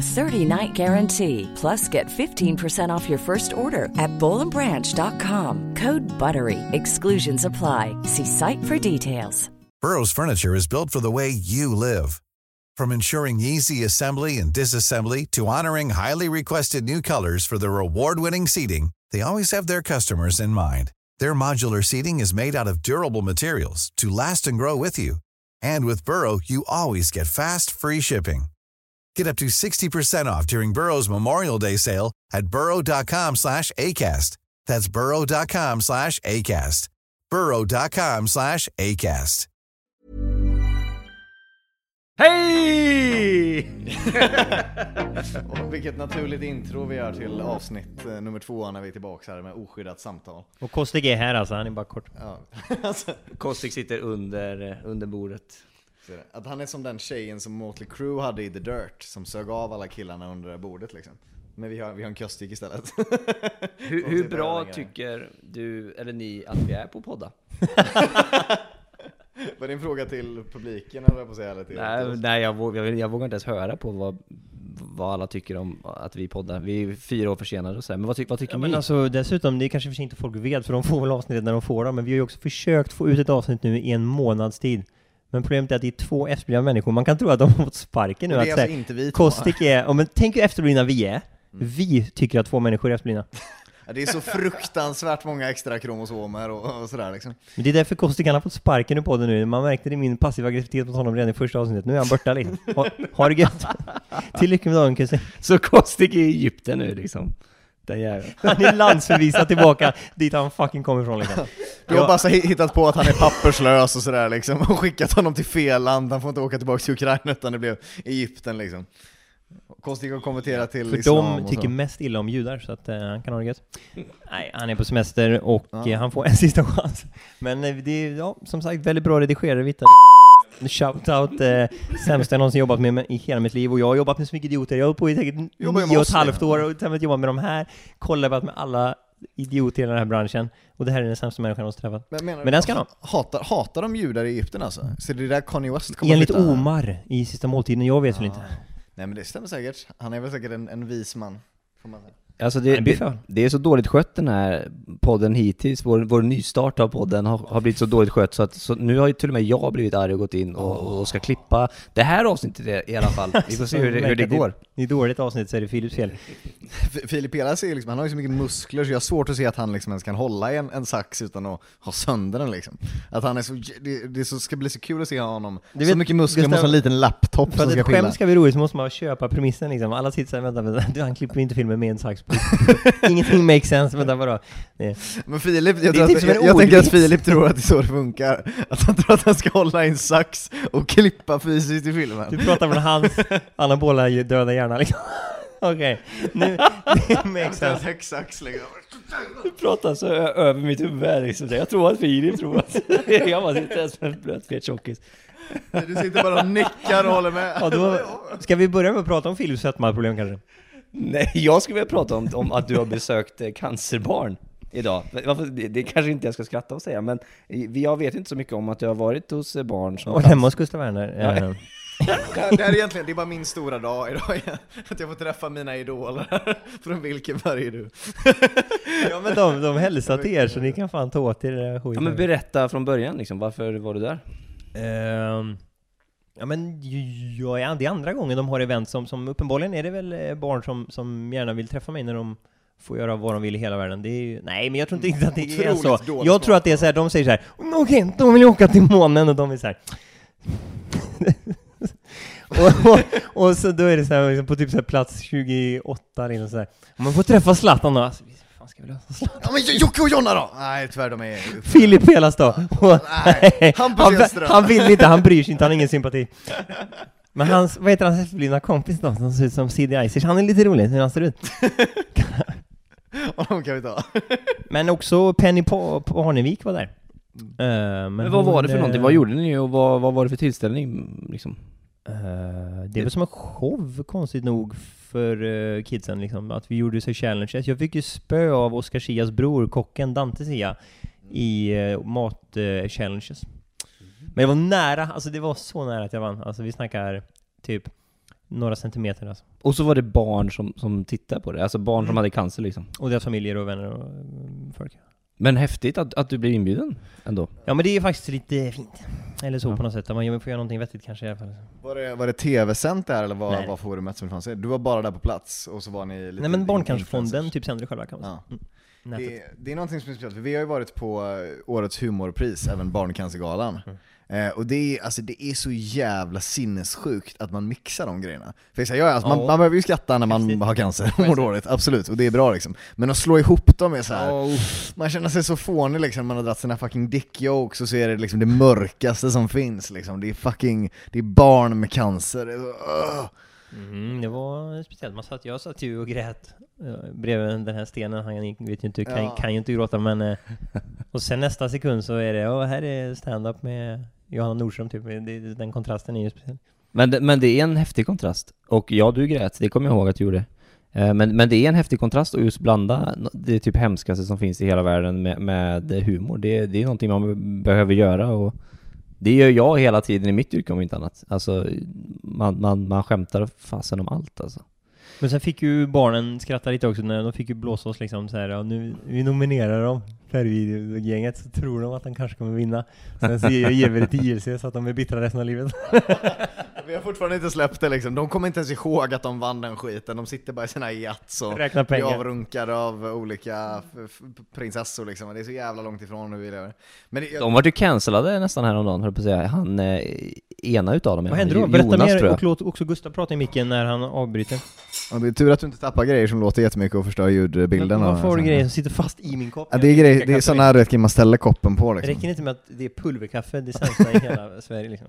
30-night guarantee. Plus, get 15% off your first order at bowlandbranch.com. Code BUTTERY. Exclusions apply. See site for details. Burrow's furniture is built for the way you live. From ensuring easy assembly and disassembly to honoring highly requested new colors for their award-winning seating, they always have their customers in mind. Their modular seating is made out of durable materials to last and grow with you. And with Burrow, you always get fast, free shipping. Get up to 60% off during Burrow's Memorial Day sale at burrow.com slash ACAST. That's burrow.com slash ACAST. burrow.com slash ACAST. Hej! Och vilket naturligt intro vi gör till avsnitt eh, nummer två när vi är tillbaka här med oskyddat samtal. Och Kostik är här alltså, han är bara kort. Ja. alltså, Kostik sitter under, under bordet. Att han är som den tjejen som Motley Crue hade i The Dirt, som sög av alla killarna under det bordet liksom. Men vi har, vi har en Kostik istället. Hur, hur bra tycker du, eller ni, att vi är på podda? Var det en fråga till publiken eller på att säga? Eller till, Nej, oss? nej jag, vågar, jag, jag vågar inte ens höra på vad, vad alla tycker om att vi poddar. Vi är fyra år försenade och så här. Men vad, ty, vad tycker Ja, ni? men alltså dessutom, det är kanske för sent att folk vet, för de får väl avsnittet när de får dem, men vi har ju också försökt få ut ett avsnitt nu i en månads tid. Men problemet är att det är två efterblivna människor, man kan tro att de har fått sparken nu. Och det är att så alltså här, inte vi två. Kostik är, ja, men tänk hur efterblivna vi är. Vi tycker att två människor är efterblivna. Ja, det är så fruktansvärt många extra kromosomer och, och sådär liksom. Men det är därför Kostik har fått sparken nu på det nu. Man märkte det i min passiva aggressivitet mot honom redan i första avsnittet. Nu är han borta liksom. Ha, ha det gött! Till lycka med dagen kusin. Så Kostik är i Egypten nu liksom. Den jäveln. Han är landsförvisad tillbaka dit han fucking kommer ifrån liksom. Du har bara så hittat på att han är papperslös och sådär liksom, och skickat honom till fel land, han får inte åka tillbaka till Ukraina utan det blev Egypten liksom. Kostik har konverterat till För islam de tycker mest illa om judar, så att eh, han kan ha det gött. Nej, han är på semester och Ja. eh, han får en sista chans. Men eh, det är, ja, som sagt, väldigt bra redigerade vita Shoutout, eh, sämsta jag någonsin jobbat med i hela mitt liv och jag har jobbat med så mycket idioter. Jag har hållit på i säkert Jobbar nio och ett halvt år och sen jobbat med de här, kollabat med alla idioter i den här branschen. Och det här är den sämsta människan jag någonsin träffat. Men, menar Men den ska ha. Hatar, hatar de judar i Egypten alltså? Så det är där Kanye West kommer Enligt flytta? Omar i Sista Måltiden, jag vet väl inte. Nej men det stämmer säkert, han är väl säkert en, en vis man, får man säga. Alltså det, det, för. det är så dåligt skött den här podden hittills. Vår, vår nystart av podden har, har blivit så dåligt skött så att så nu har ju till och med jag blivit arg och gått in och, och ska klippa det här avsnittet i- i alla fall. Vi får se hur det, hur det går. Det är dåligt avsnitt så är det Philips fel. Filip Elas liksom, han har ju så mycket muskler så jag har svårt att se att han liksom ens kan hålla i en, en sax utan att ha sönder den liksom. Att han är så, det, det så, ska bli så kul att se honom, Du så vet, mycket muskler mot en liten laptop För som att ska ett pilla. skämt ska bli roligt så måste man köpa premissen liksom. Alla sitter såhär, vänta, vänta, du, han klipper inte filmen med en sax på. Ingenting makes sense, vänta vadå? Det, Men Filip, jag, Det är typ en jag, jag tänker att. Filip tror att det är så det funkar. Att han tror att han ska hålla i en sax och klippa fysiskt i filmen. du pratar från hans anabola döda hjärna liksom. Okej, nu, det makes sense. sax liksom. Du pratar så över mitt huvud liksom. Jag tror att Filip tror att jag bara sitter som en blöt fet tjockis. Du sitter bara och nickar och håller med. Ja, då, ska vi börja med att prata om Philips sötmaproblem kanske? Nej, jag skulle vilja prata om, om att du har besökt eh, cancerbarn idag. Det, det kanske inte jag ska skratta och säga, men vi- jag vet inte så mycket om att du har varit hos eh, barn som Och hemma hos Gustav Werner. Eh, Det här är egentligen, det är bara min stora dag idag. Att jag får träffa mina idoler. Från vilken färg är du? Ja men de, de hälsar till er så ni kan fan ta åt er det där Ja, skiten. men berätta från början liksom, varför var du där? Ehm, ja men är, det är andra gången de har event som, som uppenbarligen är det väl eh, barn som, som gärna vill träffa mig när de får göra vad de vill i hela världen. Det är ju, nej, men jag tror inte riktigt att det är så. Jag tror att det är så här, de säger så här, okej, de vill åka till månen och de är så här. och, och, och så då är det så här, liksom, på typ så här plats 28 liksom så här. Man får träffa Zlatan då, ska vi lösa Zlatan? Ja men Jocke och Jonna då! Nej tyvärr, de är... Filip Pelas då? Nej, Hampus han, han vill inte, han bryr sig inte, han har ingen sympati. Men hans, vad heter hans efterblivna kompis då, som ser ut som CD Icers? Han är lite rolig hur han ser ut. Honom kan vi ta. Men också Penny Pa- Parnevik var där. Eh, men Men vad var det för eh, någonting? Vad gjorde ni och vad, vad var det för tillställning liksom? eh, det var som en show, konstigt nog, för uh, kidsen liksom. Att vi gjorde så challenges. Jag fick ju spö av Oscar Sias bror, kocken Dante Sia, i uh, mat-challenges. Men det var nära, alltså det var så nära att jag vann. Alltså vi snackar typ några centimeter alltså. Och så var det barn som, som tittade på det, alltså barn Mm. som hade cancer liksom. Och deras familjer och vänner och eh, folk. Men häftigt att, att du blev inbjuden ändå. Ja men det är faktiskt lite fint. Eller så Ja. på något sätt. Man får göra någonting vettigt kanske i alla fall. Var det, var det tv-sänt där eller vad var forumet som befann sig? Du var bara där på plats och så var ni lite Nej men Barncancerfonden typ sänder det själva kan man säga. Ja. Mm. Det, det är någonting som är speciellt, för vi har ju varit på eh, årets humorpris, även Barncancergalan. Mm. Eh, och det är, alltså, det är så jävla sinnessjukt att man mixar de grejerna. För här, ja, alltså, man, man behöver ju skratta när man har cancer och mår dåligt, absolut, och det är bra liksom. Men att slå ihop dem är så här. man känner sig så fånig liksom, man har dragit sina fucking dick jokes och så är det liksom det mörkaste som finns liksom. Det är fucking, det är barn med cancer. Det ugh. Mm, det var speciellt. Man satt, jag satt ju och grät eh, bredvid den här stenen. Han vet ju inte, kan, Ja. kan ju inte gråta men... eh, och sen nästa sekund så är det, ja här är stand-up med Johanna Nordström typ. Det, den kontrasten är ju speciell. Men det, men det är en häftig kontrast. Och ja, du grät, det kommer jag ihåg att du gjorde. Eh, men, men det är en häftig kontrast att just blanda det typ hemskaste som finns i hela världen med, med humor. Det, det är någonting man behöver göra och det gör jag hela tiden i mitt yrke om inte annat. Alltså, man, man, man skämtar fasen om allt alltså. Men sen fick ju barnen skratta lite också när de fick ju blåsa oss liksom så här, ja, nu, vi nominerar dem, färgvideogänget, så tror de att de kanske kommer vinna. Sen så ger vi det till JLC så att de är bittra resten av livet. Vi har fortfarande inte släppt det liksom, de kommer inte ens ihåg att de vann den skiten, de sitter bara i sina jats och Räkna blir pengar. avrunkade av olika prinsessor liksom, det är så jävla långt ifrån hur vi lever. Men det, jag, De vart ju cancellade nästan häromdagen, höll på att säga. Han, eh, ena utav dem, Vad händer då? Berätta Jonas tror mer och låt också Gustav prata i micken när han avbryter. Ja, det är tur att du inte tappar grejer som låter jättemycket och förstör ljudbilden. Varför har du grejer som sitter fast i min kopp? Ja, det är, grej, det är sådana här du vet, man ställer koppen på Det liksom. räcker inte med att det är pulverkaffe, det sämsta i hela Sverige liksom.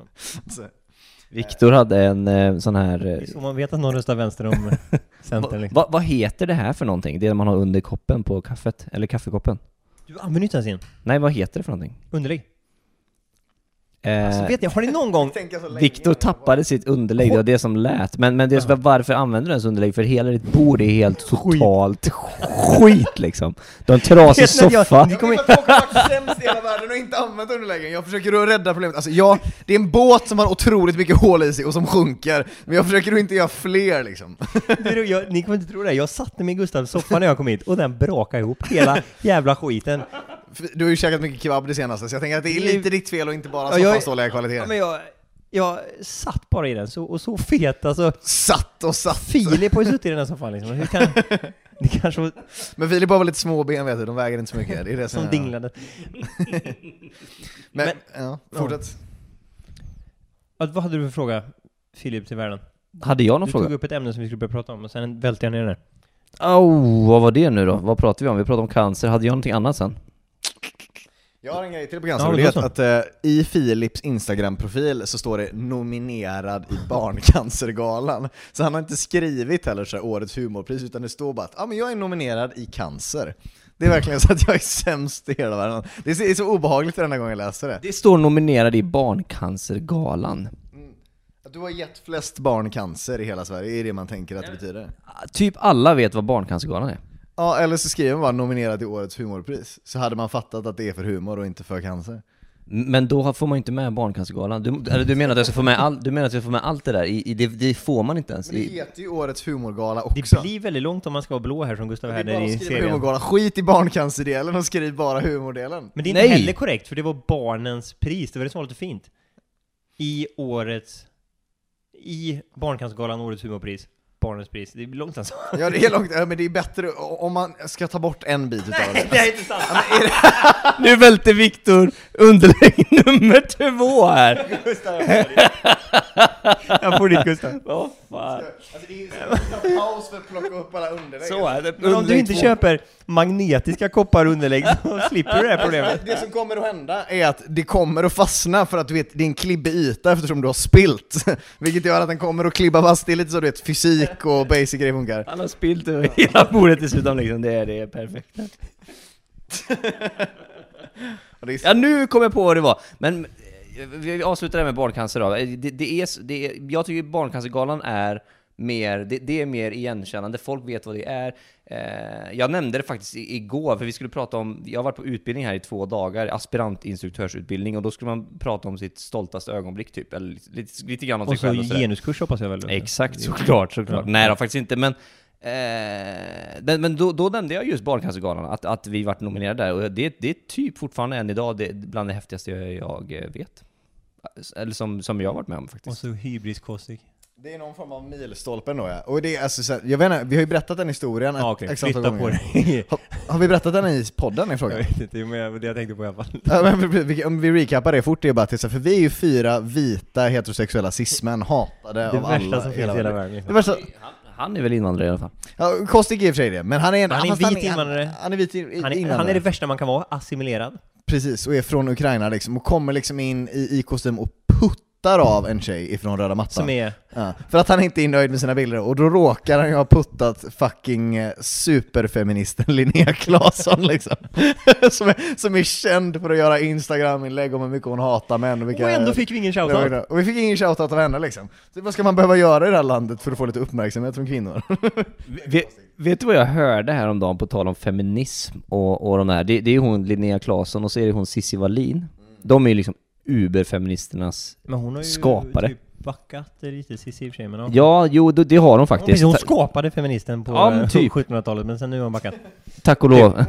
Så. Viktor hade en eh, sån här... Det Eh, så man vet att någon röstar vänster om Centern liksom. va, vad heter det här för någonting? Det man har under koppen på kaffet? Eller kaffekoppen? Du använder inte ens en. Nej, vad heter det för någonting? Underlägg. Eh, Alltså vet ni, har ni någon gång... Viktor tappade sitt underlägg, det var det som lät. Men, men det så, varför använder du ens underlägg? För hela ditt bord är helt totalt skit liksom. Du har en trasig jag- soffa. Jag att folk har varit sämst i hela världen och inte använt underläggen. Jag försöker att rädda problemet. Alltså ja, det är en båt som har otroligt mycket hål i sig och som sjunker, men jag försöker att inte göra fler liksom. Du, jag, ni kommer inte tro det, jag satte mig i Gustavs soffa när jag kom hit och den brakade ihop hela jävla skiten. Du har ju käkat mycket kebab det senaste, så jag tänker att det är lite ditt fel och inte bara soffans dåliga kvalitet. Ja, men jag, jag satt bara i den, så, och så fet alltså. Satt och satt! Filip har ju suttit i den här soffan liksom. Hur kan... Det kanske var Men Filip har väl lite små ben vet du, de väger inte så mycket. Det är det som, som dinglade. Men, Men- ja, fortsätt. Ja, Vad hade du för fråga, Filip, till världen? Hade jag någon Du fråga? tog upp ett ämne som vi skulle börja prata om, och sen välte jag ner det. Oh, vad var det nu då? Vad pratade vi om? Vi pratade om cancer. Hade jag någonting annat sen? Jag har en grej till på Ja, cancer, men det är att, att eh, i Filips Instagram-profil så står det 'nominerad i Barncancergalan' Så han har inte skrivit heller så här, årets humorpris, utan det står bara att ah, men jag är nominerad i cancer. Det är verkligen så att jag är sämst i hela världen. Det är så, obehagligt varenda gång jag läser det. Det står nominerad i Barncancergalan. Att du har gett flest barn cancer i hela Sverige, är det man tänker att det betyder? Typ alla vet vad Barncancergalan är. Ja, eller så skriver man bara 'nominerad till årets humorpris' Så hade man fattat att det är för humor och inte för cancer. Men då får man ju inte med Barncancergalan. Du, eller du menar att jag ska få med, all, du menar att jag får med allt det där? I, i det, det får man inte ens. Men det I, heter ju årets humorgala Det också. blir väldigt långt om man ska vara blå här som Gustav Det bara i serien. humorgala. Skit i barncancerdelen och skriv bara humordelen. Men det är inte Nej! heller korrekt, för det var barnens pris, det var det som var lite fint. I årets... I Barncancergalan, årets humorpris, Barnens pris. Det är långt alltså. Ja det är långt, ja, men det är bättre om man ska ta bort en bit utav det. det är inte sant! Nu välter Viktor underlägg nummer två här! Jag får ditt Gustav. Vad fan. Alltså det är paus för att plocka upp alla underlägg. Så är det. Men om du inte två. köper magnetiska koppar underlägg så slipper du det här problemet. Det som kommer att hända är att det kommer att fastna för att du vet, det är en klibbig yta eftersom du har spilt. Vilket gör att den kommer att klibba fast, det är lite så du vet, fysik och basic grejer funkar. Han har spillt över hela bordet dessutom liksom, det är, det är perfekt. Och det är Ja nu kom jag på vad det var, men vi avslutar det här med barncancer då. Eh, Det, det är, det är, jag tycker barncancergalan är mer, det, det är mer igenkännande, folk vet vad det är. Eh, jag nämnde det faktiskt igår, för vi skulle prata om, jag har varit på utbildning här i två dagar, aspirantinstruktörsutbildning, och då skulle man prata om sitt stoltaste ögonblick typ, eller lite, lite, lite grann om sig så själv och sådär. genuskurs hoppas jag väl? Exakt, såklart, såklart. Ja. Nej då, faktiskt inte, men Eh, men men då, då nämnde jag just Barncancergalan, att, att vi vart nominerade där, och det, det är typ fortfarande än idag det, bland det häftigaste jag, jag vet. Eller som, som jag har varit med om Och faktiskt. så hybriskostig. Det är någon form av milstolpe då ja. Och det är alltså så här, jag vet inte, vi har ju berättat den historien Ja okej, x antal flytta på dig. Har, har vi berättat den i podden i jag frågan? vet inte, men det jag tänkte på i alla fall. Ja, men vi- om vi recappar det fort, det är bara här, för vi är ju fyra vita heterosexuella cismän, hatade Det av värsta alla som finns i hela världen. Det värsta, Han, han är väl invandrare i alla fall? ja, Kostik är i och för sig det, men han är en, Han är en vit invandrare. Han, han är vit i- Han är, invandrare. han är det värsta man kan vara, assimilerad. Precis, och är från Ukraina liksom, och kommer liksom in i, i kostym och puttar av en tjej ifrån röda mattan. Som är... Ja, för att han inte är nöjd med sina bilder, och då råkar han ju ha puttat fucking eh, superfeministen Linnea Claesson liksom. som, är, som är känd för att göra Instagram-inlägg om hur mycket hon hatar män och vilka... Och ändå fick vi ingen shoutout. Och vi fick ingen shoutout av henne liksom. Så vad ska man behöva göra i det här landet för att få lite uppmärksamhet från kvinnor? Vet, vet du vad jag hörde häromdagen på tal om feminism och, och de här? Det, det är hon Linnea Claesson och så är det hon Cissi Wallin. De är ju liksom uberfeministernas Men hon har ju Skapare. typ backat lite Cissi i och för sig, men ja. Ja, jo det, det har de Hon, faktiskt. hon Ta- skapade feministen på Ja, eh, typ. 1700-talet, men sen nu har hon backat. Tack och lov.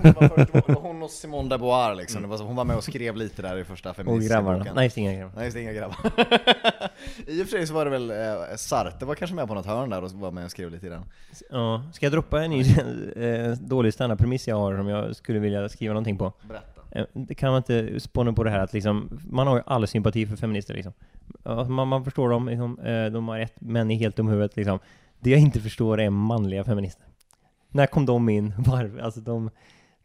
Hon och Simone de Beauvoir liksom. Så, hon var med och skrev lite där i första Och feministiska grabbarna. Nej, just inga grabbar. Nej just inga grabbar. I och för sig så var det väl eh, Sartre var kanske med på något hörn där och var med och skrev lite i den. Ja. Ska jag droppa en ny eh, dålig standardpremiss jag har som jag skulle vilja skriva någonting på? Berätta. Eh, det kan man inte spåna på det här att liksom, man har ju all sympati för feminister liksom. Alltså, man, man förstår dem, liksom, eh, de har rätt, män är helt om huvudet liksom. Det jag inte förstår är manliga feminister. När kom de in? Varför? Alltså de,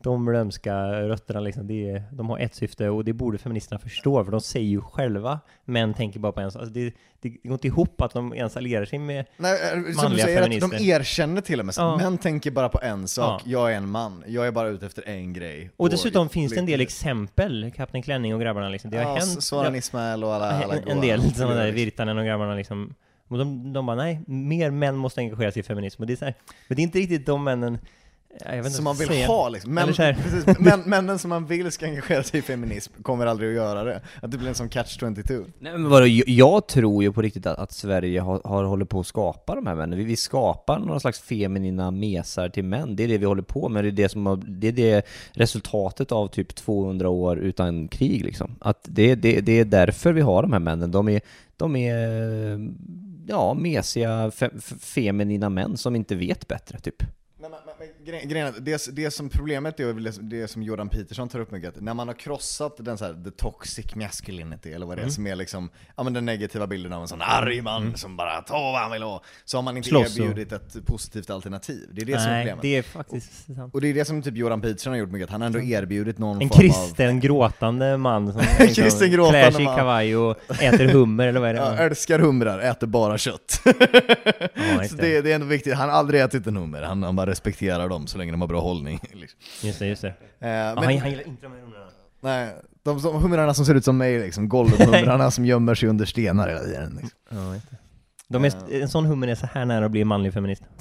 de lömska rötterna liksom, det de har ett syfte och det borde feministerna förstå, för de säger ju själva, män tänker bara på en sak. Alltså det, det går inte ihop att de ens allierar sig med Nej, eh, som du Manliga säger, att de feminister. erkänner till och med. Ja. Män tänker bara på en sak, Ja. jag är en man, jag är bara ute efter en grej. Och dessutom finns det en del exempel, Kapten Klänning och grabbarna liksom. Det har ja, hänt Soran Ismail och alla, alla en, del sådana där liksom. Virtanen och grabbarna liksom. Och de, de bara nej, mer män måste engagera sig i feminism. Och det är så här, men det är inte riktigt de männen, inte Som man vill ska säga. ha liksom. Män, precis, män, männen som man vill ska engagera sig i feminism kommer aldrig att göra det. Att det blir en sån catch-22. Nej, men vadå, jag, tror ju på riktigt att, att Sverige har, har hållit på att skapa de här männen. Vi, vi skapar några slags feminina mesar till män. Det är det vi håller på med. Det är det, som har, det, är det resultatet av typ 200 år utan krig liksom. Att det, det, det är därför vi har de här männen. De är, de är ja, mesiga, fe, fe- feminina män som inte vet bättre typ. Men, men, men, grejen det, det som problemet är det, det som Jordan Peterson tar upp mycket, att när man har krossat den så här, the toxic masculinity, eller vad det är, som är liksom, ja men den negativa bilden av en sån arg man som bara tar vad han vill ha, så har man inte Slåss erbjudit ett positivt alternativ. Det är det som är Nej, problemet. det är faktiskt sant. Och det är det som typ Jordan Peterson har gjort mycket, att han har ändå erbjudit någon En form kristen gråtande man som kristen gråtande klär sig i man. kavaj och äter hummer eller vad är det? av, ja, älskar humrar, äter bara kött. Ja, så det. det är ändå viktigt, han har aldrig ätit en hummer, han, han bara respekterar dem så länge de har bra hållning. Liksom. Just det, just det. Eh, men- han, han gillar inte de här humrarna. Nej, de, de humrarna som ser ut som mig liksom, golvhumrarna som gömmer sig under stenar hela tiden. Liksom. Ja. De är, en sån hummer är så här nära att bli manlig feminist.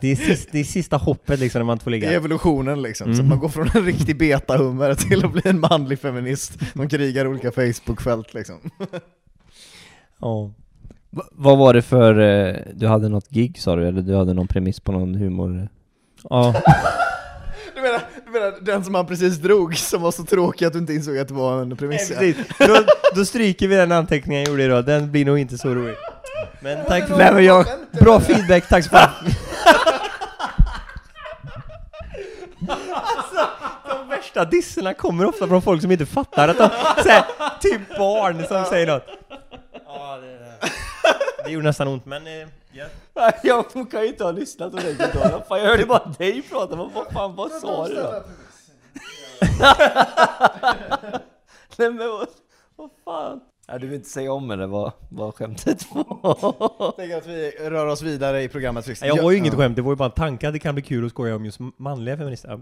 Det är, sist, det är sista hoppet liksom när man får Det är ligga. evolutionen liksom, så Mm. att man går från en riktig betahummer till att bli en manlig feminist. De krigar olika Facebookfält liksom. Ja. Va, vad var det för, eh, du hade något gig sa du, eller du hade någon premiss på någon humor? Ja. Du menar, du menar den som han precis drog, som var så tråkig att du inte insåg att det var en premiss? Nej, precis. Då, då stryker vi den anteckningen jag gjorde idag, den blir nog inte så rolig. Men tack för... Nej men jag... Bra feedback, tack så fan. alltså, de värsta disserna kommer ofta från folk som inte fattar att de, såhär, typ barn som säger något. Ja, det, det gjorde nästan ont, men eh, ja. Jag kan ju inte ha lyssnat ordentligt då. Fan, jag hörde bara dig prata, vad vad fan, vad sa du då? Nej men vad, vad fan? Ja, du vill inte säga om eller vad, vad skämtet var? Tänker att vi rör oss vidare i programmet. Jag har ju inget skämt, det var ju bara en tanke att det kan bli kul att skoja om just manliga feminister.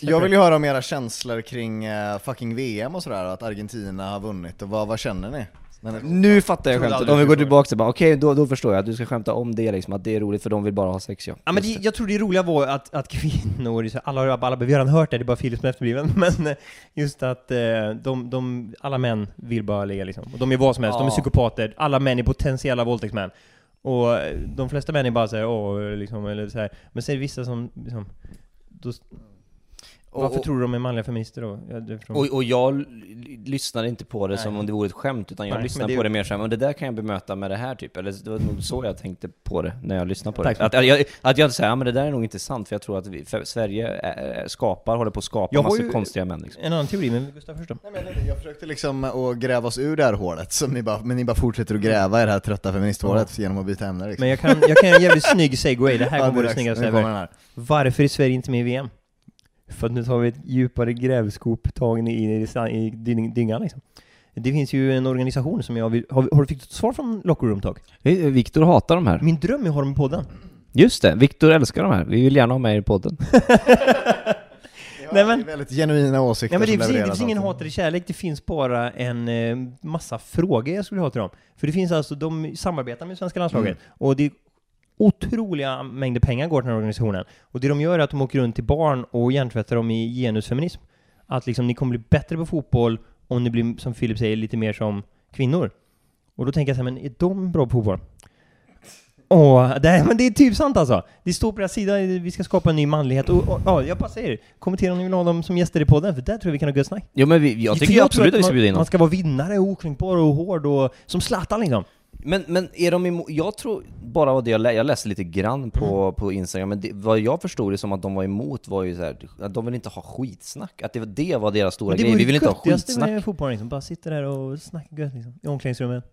Jag vill ju höra om era känslor kring eh, fucking VM och sådär, att Argentina har vunnit, och vad, vad känner ni? Ni- Nu fattar jag skämtet, om vi går tillbaka till bara, okej då, då förstår jag att du ska skämta om det liksom, att det är roligt för de vill bara ha sex ja. Ja men det, jag tror det roliga var att, att kvinnor, alla, alla, alla, vi har redan hört det, det är bara Filip som är efterbliven, men just att eh, de, de, alla män vill bara ligga liksom. Och de är vad som helst, de är Ja. psykopater, alla män är potentiella våldtäktsmän. Och eh, de flesta män är bara såhär, åh, liksom, eller så här. Men sen är det vissa som, liksom, då, Och- varför och- tror du de är manliga feminister då? Ja, det förstår- Och, och jag l- lyssnade inte på det Nej. som om det vore ett skämt, utan jag Nej, lyssnade det- på det mer som, men det där kan jag bemöta med det här typ, eller det var nog så jag tänkte på det när jag lyssnade på det. Att, att jag, att jag säger, ja men det där är nog inte sant, för jag tror att vi, Sverige är, skapar, håller på att skapa Jag har massa ju- konstiga män liksom. En annan teori, men Gustav först då? Nej, men jag- jag försökte liksom att gräva oss ur det här hålet, så ni bara, men ni bara fortsätter att gräva i det här trötta feministhålet genom att byta ämne liksom. Men jag kan, jag kan göra en jävligt snygg segway, det här Ja, kommer det snyggaste ever. Varför är Sverige inte med i VM? För att nu tar vi ett djupare grävskoptagning in i, i, i dyn- dyngan liksom. Det finns ju en organisation som jag vill... Har, har du fick ett svar från Locker Room Talk? Viktor hatar de här. Min dröm är att ha dem i podden. Just det, Viktor älskar de här. Vi vill gärna ha med er i podden. Nej, men- Det är väldigt genuina åsikter Ja, men det, som finns, det levereras finns ingen hat eller kärlek, det finns bara en eh, massa frågor jag skulle ha till dem. För det finns alltså, de samarbetar med svenska landslaget, och det otroliga mängder pengar går till den här organisationen. Och det de gör är att de åker runt till barn och hjärntvättar dem i genusfeminism. Att liksom, ni kommer bli bättre på fotboll om ni blir, som Filip säger, lite mer som kvinnor. Och då tänker jag så här, men är de bra på fotboll? Åh, det, här- men det är typ sant alltså! Det står på deras sida, vi ska skapa en ny manlighet. Och, och ja, jag bara säger, kommentera om ni vill ha dem som gäster i podden, för där tror jag vi kan ha gött snack. Jo men vi, jag tycker ju absolut tror att vi ska man, bjuda in Man dem. ska vara vinnare, och okränkbar och hård och som Zlatan liksom. Men, men är de emot, jag tror bara av det jag, lä, jag läste lite grann på, Mm. på Instagram, men det, vad jag förstod det som att de var emot var ju så här, att de vill inte ha skitsnack. Att det, var- det var deras stora det grej, vi vill inte ha skitsnack. med fotboll liksom. Bara sitta där och snacka gött liksom. I omklädningsrummet.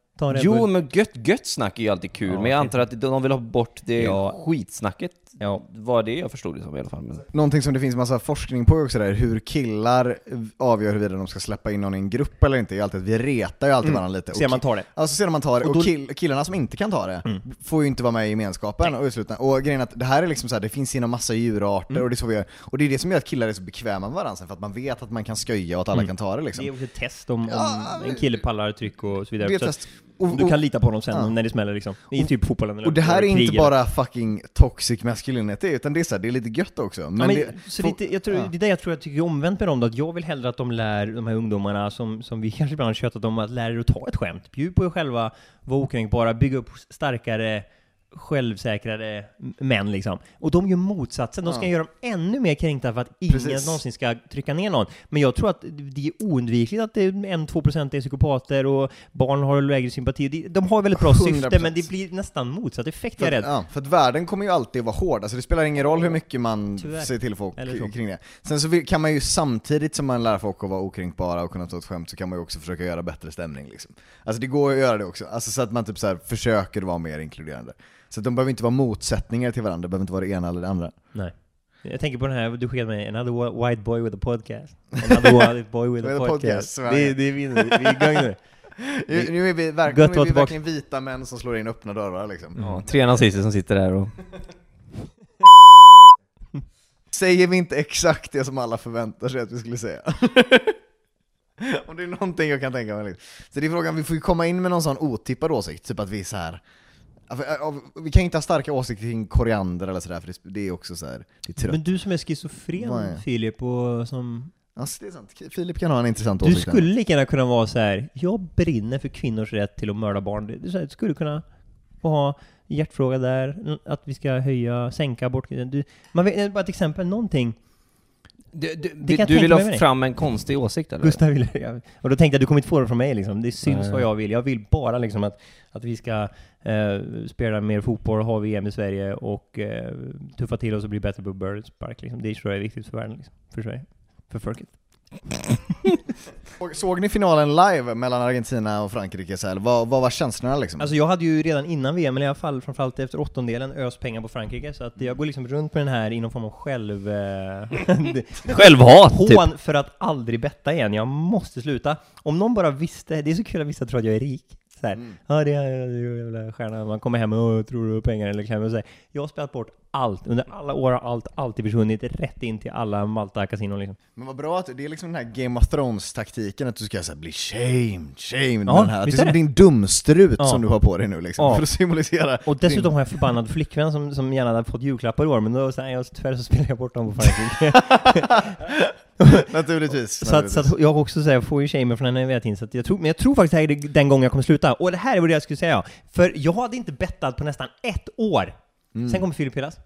Jo men gött, gött snack är ju alltid kul, Ja, men jag antar att de vill ha bort det Ja. skitsnacket. Ja. Var det jag förstod det som i alla fall. Men... Någonting som det finns massa forskning på också där, hur killar avgör huruvida de ska släppa in någon i en grupp eller inte, är alltid att vi retar ju alltid varandra lite. Se om man tar det. Ja, så ser man tar det, Och och, då- kill, killarna som inte kan ta det får ju inte vara med i gemenskapen och. Och grejen är att det här är liksom så här, det finns inom massa djurarter och det är så vi gör. Och det är det som gör att killar är så bekväma med varandra sen, för att man vet att man kan sköja och att alla kan ta det liksom. Det är också ett test om, om Ja, en kille pallar tryck och så vidare. Det är ett test. Och- du kan lita på honom sen Ja. när det smäller liksom. I typ fotbollen eller Och det här är inte bara fucking toxic masculinity, utan det är, så här, det är lite gött också. Men, Ja, men, det, så lite, jag tror, ja. Det är det jag tror jag tycker omvänt med dem då, att jag vill hellre att de lär de här ungdomarna som, som vi kanske ibland har tjötat om, att lära er att ta ett skämt. Bjud på er själva, var okränkbara, bygga upp starkare, självsäkrare män liksom. Och de gör motsatsen, de ska Ja. göra dem ännu mer kränkta för att ingen Precis. någonsin ska trycka ner någon. Men jag tror att det är oundvikligt att det är en, två procent är psykopater och barn har lägre sympati. De- har väldigt bra syfte, 100%. men det blir nästan motsatt effekt, För jag är rädd. ja, för att världen kommer ju alltid vara hård, alltså det spelar ingen roll hur mycket man Tyvärr. säger till folk kring det. Sen så kan man ju samtidigt som man lär folk att vara okränkbara och kunna ta ett skämt, så kan man ju också försöka göra bättre stämning liksom. Alltså det går att göra det också, alltså så att man typ så försöker vara mer inkluderande. Så att de behöver inte vara motsättningar till varandra, det behöver inte vara det ena eller det andra. Nej. Jag tänker på den här, du skickade mig, another whi- white boy with a podcast. Another white boy with a podcast. det, det är vi, vi är igång nu. Nu, nu är vi, verk, nu är vi verkligen vita män som slår in öppna dörrar liksom. Ja, tre nazister som sitter där och... Säger vi inte exakt det som alla förväntar sig att vi skulle säga? Om det är någonting jag kan tänka mig. Liksom. Så det är frågan, vi får ju komma in med någon sån otippad åsikt, typ att vi är så här. För, ja, Vi kan inte ha starka åsikter kring koriander eller sådär, för det- är också så här, det är trött. Men du som är schizofren det? Filip, och som... Alltså, det är sant. Filip kan ha en intressant Du åsikt. där. skulle lika gärna kunna vara så här. jag brinner för kvinnors rätt till att mörda barn. Du du skulle kunna få ha hjärtfråga där, att vi ska höja, sänka abort... Du, man vet, bara ett exempel, någonting. Du, du, du, du vill ha fram en konstig åsikt eller? Gustav vill, jag, och då tänkte jag, du kommer inte få det från mig liksom. Det syns Nej. vad jag vill. Jag vill bara liksom att, att vi ska eh, spela mer fotboll, ha VM i Sverige och eh, tuffa till oss och bli bättre på Birdspark liksom. Det tror jag är viktigt för världen liksom. För Sverige. För folket. Såg ni finalen live mellan Argentina och Frankrike? Så här? Vad, vad var känslorna liksom? Alltså jag hade ju redan innan VM, eller i alla fall framförallt efter åttondelen, öst pengar på Frankrike. Så att jag går liksom runt med den här i någon form av själv... Eh, Självhat, typ. hån för att aldrig betta igen. Jag måste sluta. Om någon bara visste, det är så kul att vissa tror att jag är rik. Så här, Mm. ja det är jävla stjärna, man kommer hem och tror du pengar eller klämmer och säger Jag har spelat bort allt, under alla år har allt alltid försvunnit rätt in till alla Malta-kasinon liksom. Men vad bra att det är liksom den här Game of Thrones-taktiken, att du ska så här, bli shamed, shamed Ja, den här. Det är som det? din dumstrut Ja. som du har på dig nu liksom, Ja. för att symbolisera Och dessutom har jag förbannad flickvän som, som gärna hade fått julklappar i år, men då säger jag tyvärr så spelar jag bort dem på Frankrike. Naturligtvis. Så att, så att jag också säger, får ju shamer från henne hela tiden, så jag tror, men jag tror faktiskt det här är den gången jag kommer sluta. Och det här är vad jag skulle säga, för jag hade inte bettat på nästan ett år. Mm. Sen kommer Filip Hylas.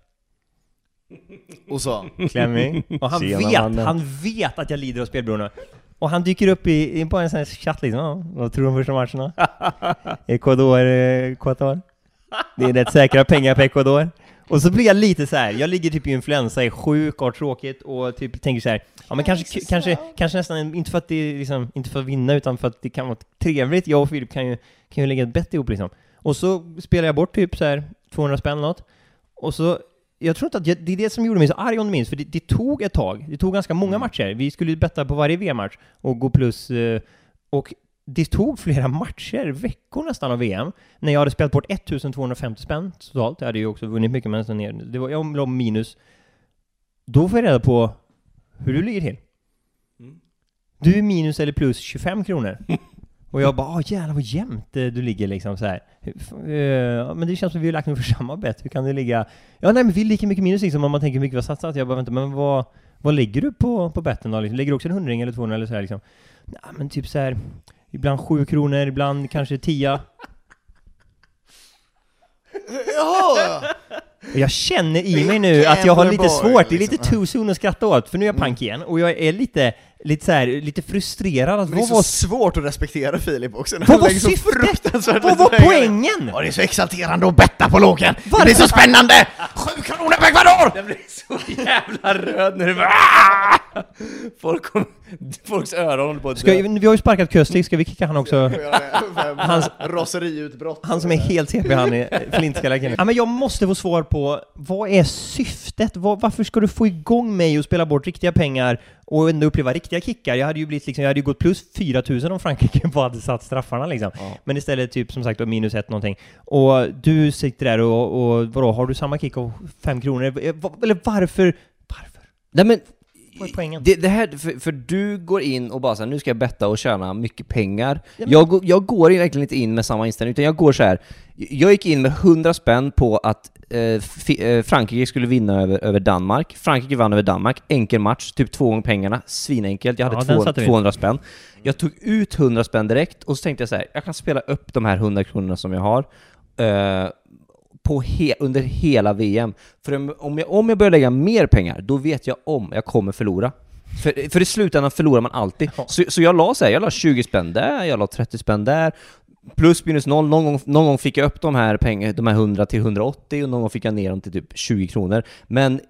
Och så, Klemming. Och han Tjena, vet, mannen. han vet att jag lider av spelberoende. Och han dyker upp i, i på en sån här chatt liksom, ja, vad tror du om första matchen då? Ecuador, eh, Qatar? Det är rätt säkra pengar på Ecuador. Och så blir jag lite så här. jag ligger typ i influensa, är sjuk, har tråkigt och typ tänker så här. ja men kanske, kanske, kanske nästan, inte för att det är liksom, inte för att vinna utan för att det kan vara trevligt, jag och Filip kan ju, kan ju lägga ett bett ihop liksom. Och så spelar jag bort typ så här 200 spänn eller något. Och så, jag tror inte att jag, det är det som gjorde mig så arg om du minns, för det, det tog ett tag. Det tog ganska många matcher. Vi skulle ju betta på varje VM-match och gå plus, eh, och det tog flera matcher, veckor nästan av VM, när jag hade spelat bort 1250 spänn totalt. Jag hade ju också vunnit mycket, men ner. Det var, jag låg minus. Då får jag reda på hur du ligger till. Du är minus eller plus 25 kronor. Och jag bara, åh jävlar vad jämnt eh, du ligger liksom så här. Eh, Men det känns som att vi har lagt mig för samma bett, hur kan det ligga? Ja nej men vi är lika mycket minus liksom om man tänker hur mycket vi har satsat. Jag bara, vänta men vad, vad lägger du på, på betten då? Liksom? Lägger du också en hundring eller 200 eller så här liksom? Nej men typ så här. Ibland 7 kronor, ibland kanske 10. Jaha! Jag känner i mig nu att jag har lite svårt, det är lite too soon att skratta åt, för nu är jag pank igen, och jag är lite, lite så här, lite frustrerad att Men det är vad så var, svårt att respektera Filip också, när vad var syftet? Vad var poängen? Ja, det är så exalterande att betta på låken! Det Varför? blir så spännande! Sju kronor på Ecuador! Jag blir så jävla röd när du bara "Ah!" Folk kom, Folks öron håller på att Ska, dö. vi har ju sparkat Köstlik, ska vi kicka han också? Hans raseriutbrott. Han som är helt CP, han är flintskallig. Ja men jag måste få svar på, vad är syftet? Vad, varför ska du få igång mig och spela bort riktiga pengar och ändå uppleva riktiga kickar? Jag hade ju blivit liksom, jag hade ju gått plus 4000 om Frankrike bara hade satt straffarna liksom. Men istället typ som sagt då, minus ett någonting. Och du sitter där och, och vadå, har du samma kick av 5 kronor? Eh, Eller varför? Varför? Nej men, det, det här, för, för du går in och bara så här, nu ska jag betta och tjäna mycket pengar. Ja, men- Jag, går- jag går verkligen inte in med samma inställning, utan jag går så här. Jag gick in med 100 spänn på att eh, eh, Frankrike skulle vinna över, över Danmark. Frankrike vann över Danmark, enkel match, typ två gånger pengarna, svinenkelt. Jag Ja, hade den två, satte vi. 200 spänn. Jag tog ut 100 spänn direkt, och så tänkte jag så här, jag kan spela upp de här 100 kronorna som jag har. eh, på he under hela VM. För om- jag, om jag börjar lägga mer pengar, då vet jag om jag kommer förlora. För, för i slutändan förlorar man alltid. Så, så jag la så här, jag la 20 spänn där, jag la 30 spänn där, plus minus noll. Någon gång, någon gång fick jag upp de här, pengar, de här 100 till 180 och någon gång fick jag ner dem till typ 20 kronor. Men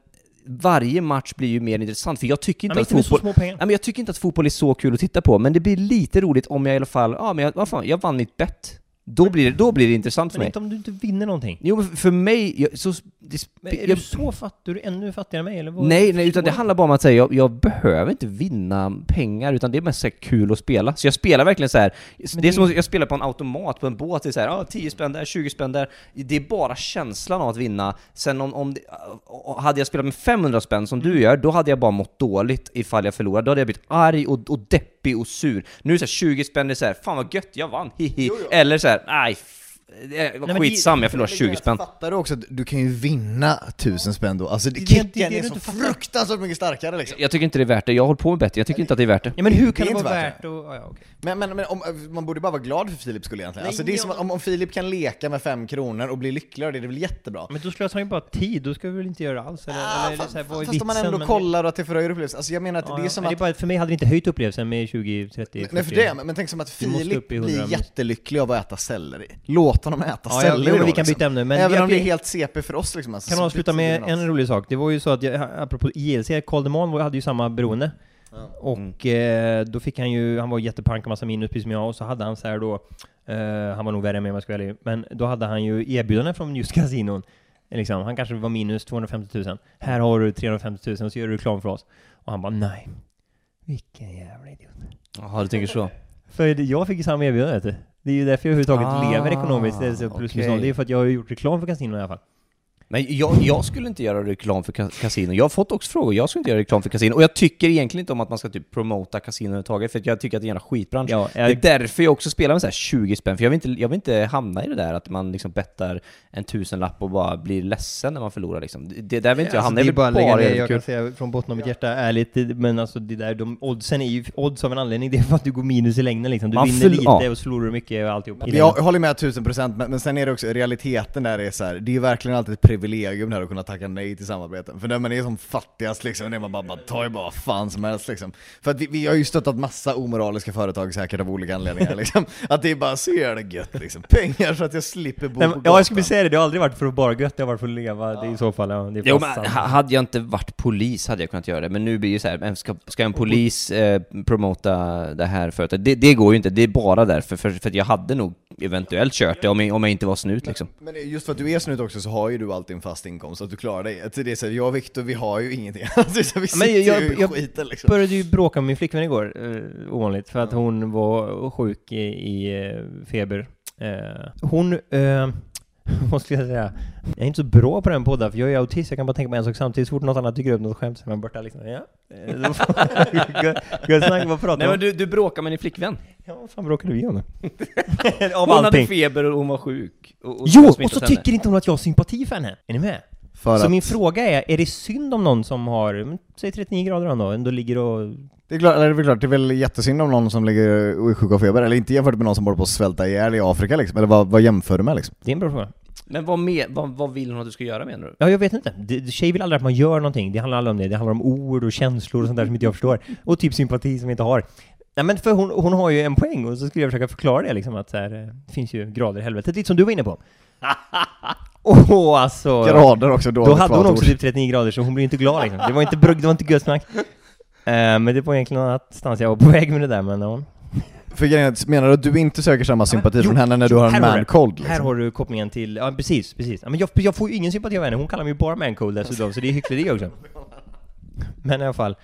varje match blir ju mer intressant, för jag tycker inte men att inte fotboll... Nej, men jag tycker inte att fotboll är så kul att titta på, men det blir lite roligt om jag i alla fall, ja men jag, vad fan, jag vann mitt bett. Då blir det, då blir det intressant för Men mig. inte om du inte vinner någonting. Jo, men för mig, jag, så, det, Men är jag, du så fattig? Är du ännu fattigare än mig eller? Vad? nej, nej, utan det handlar bara om att säga, jag, jag behöver inte vinna pengar, utan det är mest så kul att spela. Så jag spelar verkligen så här. det är som att jag spelar på en automat på en båt, det är så här, ja, 10 spänn där, 20 spänn där. Det är bara känslan av att vinna. Sen om, om det, hade jag spelat med 500 spänn som du gör, då hade jag bara mått dåligt ifall jag förlorade. Då hade jag blivit arg och, och deppig och sur. Nu är det så här, 20 spänn, det är så här, fan vad gött, jag vann, hihi. Eller så här, nej, f- Eh, men det- Skitsam, jag förlorar 20 spänn. Fattar du också att du kan ju vinna tusen spänn då? Alltså det- det- kicken det är du så fruktansvärt mycket starkare liksom. Jag tycker inte det är värt det, jag har hållit på med bättre, jag tycker inte att det är värt det. Ja men hur Det kan är det, vara värt värt att... Ja, ja, okej. Men, men, men om, man borde bara vara glad för Filips skull egentligen. Nej, alltså det är jag- som om, om Filip kan leka med fem kronor och bli lycklig av det, det är väl jättebra? Men då slösar han ju bara tid, då ska vi väl inte göra alls? Eller, Ah, eller är det fast så här, vad är fast om man ändå kollar att det förhöjer upplevelsen. Alltså jag menar att det är ja, som men att... det är bara, för mig hade det inte höjt upplevelsen med 20, 30, 40. Nej för det, men, tänk som att Filip upp i 100 blir jättelycklig av att äta selleri. Låt honom äta Ja, ja, jo, men då, vi kan liksom. byta ämne, men Även jag om det är helt CP för oss liksom. Alltså, Kan så avsluta med en rolig sak. Det var ju så att, jag, apropå ILC, Carl Demon hade ju samma beroende. Och eh, då fick han ju, han var jättepank och massa minus precis som jag, och så hade han så här då, eh, han var nog värre än mig om jag ska vara ärlig, men då hade han ju erbjudanden från just kasinon. Liksom, han kanske var minus 250 000. Här har du 350 000 och så gör du reklam för oss. Och han bara nej. Vilken jävla idiot. Jaha, du tänker så. För jag fick ju samma erbjudande vet du. Det är ju därför jag överhuvudtaget Ah, lever ekonomiskt, det är så plus minus okej. noll. Det är för att jag har gjort reklam för kasinon i alla fall. Men jag, jag skulle inte göra reklam för ka- kasino. Jag har fått också frågor, jag skulle inte göra reklam för kasino. Och jag tycker egentligen inte om att man ska typ promota kasino överhuvudtaget, för att jag tycker att det är en jävla skitbransch. Ja, Det är jag, därför jag också spelar med så här 20 spänn, för jag vill, inte, jag vill inte hamna i det där att man liksom bettar en tusenlapp och bara blir ledsen när man förlorar liksom. Det, det där vill inte jag hamna i, Alltså, det är jag bara bara det jag kan säga från botten av mitt hjärta, ärligt, det- men alltså det där, de oddsen är ju odds av en anledning, det är för att du går minus i längden liksom. Du Man vinner lite ja. och så förlorar du mycket och alltihop. Jag håller med tusen procent, men, men sen är det också, realiteten där är så här, det är ju verkligen alltid ett privilegium där att kunna tacka nej till samarbeten. För när man är som fattigast liksom, det är man bara, bara tar ju bara vad fan som helst liksom. För att vi, vi har ju stöttat massa omoraliska företag säkert av olika anledningar liksom. Att det är bara så jävla gött liksom. Pengar så att jag slipper bo Nej, på men, gatan. ja, jag skulle säga det, det har aldrig varit för att bara gött, det har varit för att leva, det är i så fall, ja, det är Jo men hade jag inte varit polis hade jag kunnat göra det, men nu blir det så här, men ska, ska en polis eh, promota det här företaget? Det, det går ju inte, det är bara därför, för, för att jag hade nog eventuellt kört det om jag, om jag inte var snut liksom. Men just för att du är snut också så har ju du alltid en fast inkomst, så att du klarar dig. Att Det är så här, jag och Viktor, vi har ju ingenting. Alltså, så vi sitter Men jag- ju i jag- skiten liksom. började ju bråka med min flickvän igår, eh, ovanligt, för att hon var sjuk i, i eh, feber. Eh, hon, eh, skulle jag säga, jag är inte så bra på den podden, för jag är autist, jag kan bara tänka på en sak samtidigt, så fort något annat dyker upp, något skämt, så är man borta liksom, ja. Eh, Gött- snack, vad pratar Nej men du, du bråkade med din flickvän. Ja, vad fan bråkade vi om? Av Hon hade allting. feber och hon var sjuk. Och, och Jo, och så henne. tycker inte hon att jag har sympati för henne. Är ni med? För så att, min fråga är, är det synd om någon som har, men, säg 39 grader då, ändå ligger och... det är, klart, det är väl klart, det är väl jättesynd om någon som ligger och är sjuk av feber, eller inte jämfört med någon som håller på att svälta ihjäl i Afrika liksom, eller vad, vad jämför du med liksom? Det är en bra fråga. Men vad, med, vad, vad vill hon att du ska göra menar du? Ja, jag vet inte. Det- Tjejer vill aldrig att man gör någonting. Det handlar aldrig om det. Det handlar om ord och känslor och sånt där som inte jag förstår. Och typ sympati som jag inte har. Nej men för hon, hon har ju en poäng och så skulle jag försöka förklara det liksom att så här, eh, det finns ju grader i helvetet, lite som du var inne på. Åh oh, alltså! Grader också, då Då hade hon också typ 39 grader så hon blev inte glad liksom. Det var inte brugg, det var inte gött snack. Eh, men det var egentligen någon annanstans jag var på väg med det där men ja. För grejen menar du att du inte söker samma sympati Jo, från henne när du jo, har en här har man du. cold liksom? Här har du kopplingen till, ja precis, precis. Ja, men jag, jag får ju ingen sympati av henne, hon kallar mig ju bara mancold dessutom, så det är hyckleri också. Men i alla fall.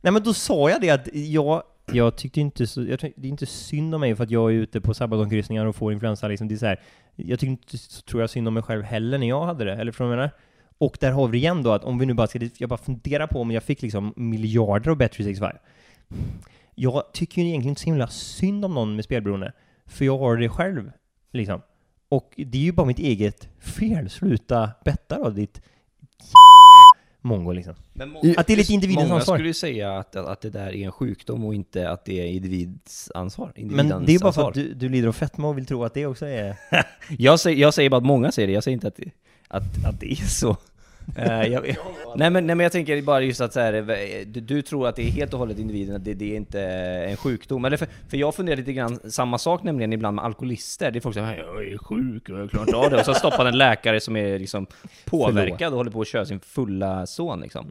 Nej men då sa jag det att jag, jag tyckte inte så, jag tyckte, det är inte synd om mig för att jag är ute på sabbatkryssningar och får influensa liksom, det är så här, Jag tycker inte så tror jag synd om mig själv heller när jag hade det, eller jag menar? Och där har vi igen då att om vi nu bara ska, jag bara funderar på om jag fick liksom miljarder av Bet365. Jag tycker ju egentligen inte så himla synd om någon med spelberoende. För jag har det själv, liksom. Och det är ju bara mitt eget fel. Sluta betta då, ditt mongo liksom. Men må- I- Att det är lite individens Många ansvar. skulle ju säga att, att det där är en sjukdom och inte att det är individs ansvar. Men individens det är ju bara för ansvar. att du, du lider av fetma och vill tro att det också är... Jag säger, jag säger bara att många säger det, jag säger inte att, det- att, att det är så. Eh, jag, nej, men, nej men jag tänker bara just att så här, eh, du, du tror att det är helt och hållet individen, att det, det är inte en sjukdom. Eller för, för jag funderar lite grann, samma sak nämligen ibland med alkoholister. Det är folk som säger jag är sjuk och jag klarar inte av det. Och så stoppar en läkare som är liksom påverkad och håller på att köra sin fulla son liksom.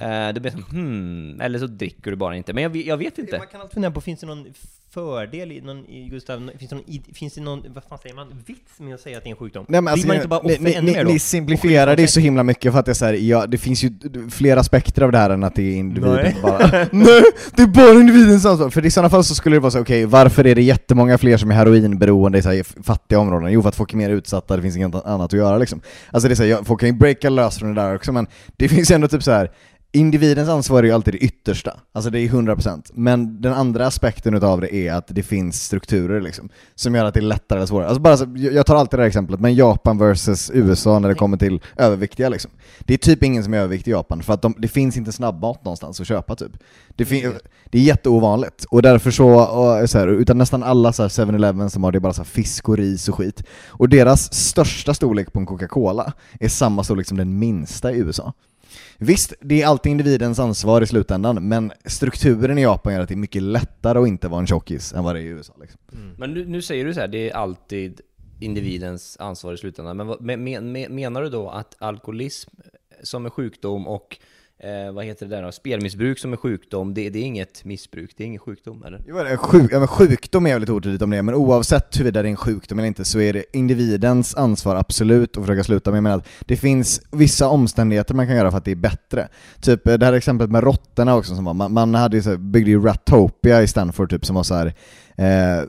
Eh, det blir som hmm, eller så dricker du bara inte. Men jag, vet- jag vet inte. Man kan alltid fundera på, finns det någon fördel i, någon, Gustav, finns det någon, finns det någon, vad fan säger man, vits med att säga att det är en sjukdom? Nej, men alltså, man inte bara ni, ni, ni, ni simplifierar det så himla mycket för att det är så här, ja, det finns ju fler aspekter av det här än att det är individen Nej. bara. Nej, det är bara individens ansvar! För i sådana fall så skulle det vara så, okej, varför är det jättemånga fler som är heroinberoende i så här, fattiga områden? Jo, för att folk är mer utsatta, det finns inget annat att göra liksom. Alltså det är så här, folk kan ju breaka lös från det där också, men det finns ju ändå typ så här individens ansvar är ju alltid det yttersta, alltså det är 100%. Men den andra aspekten utav det är att det finns strukturer liksom, som gör att det är lättare eller svårare. Alltså bara så, jag tar alltid det här exemplet, men Japan versus USA när det kommer till överviktiga liksom. Det är typ ingen som är överviktig i Japan, för att de, det finns inte snabbmat någonstans att köpa typ. Det, fin- det är jätteovanligt, och därför så, och, så här, utan nästan alla så här 7-Eleven som har det är bara så här fisk och ris och skit. Och deras största storlek på en Coca-Cola är samma storlek som den minsta i USA. Visst, det är alltid individens ansvar i slutändan, men strukturen i Japan gör att det är mycket lättare att inte vara en tjockis än vad det är i USA. Liksom. Mm. Men nu, nu säger du så här, det är alltid individens ansvar i slutändan. Men vad- men, men, men, menar du då att alkoholism som är sjukdom och eh, vad heter det där då? Spelmissbruk som är sjukdom, det, det är inget missbruk, det är ingen sjukdom eller? Jo, det är Sjuk, ja, men sjukdom är väldigt otydligt om det, men oavsett huruvida det är en sjukdom eller inte så är det individens ansvar absolut att försöka sluta. Men jag menar att det finns vissa omständigheter man kan göra för att det är bättre. Typ eh, det här exemplet med råttorna också som var, man, man hade ju så, här- byggde ju Ratopia i Stanford typ som var så här. Eh,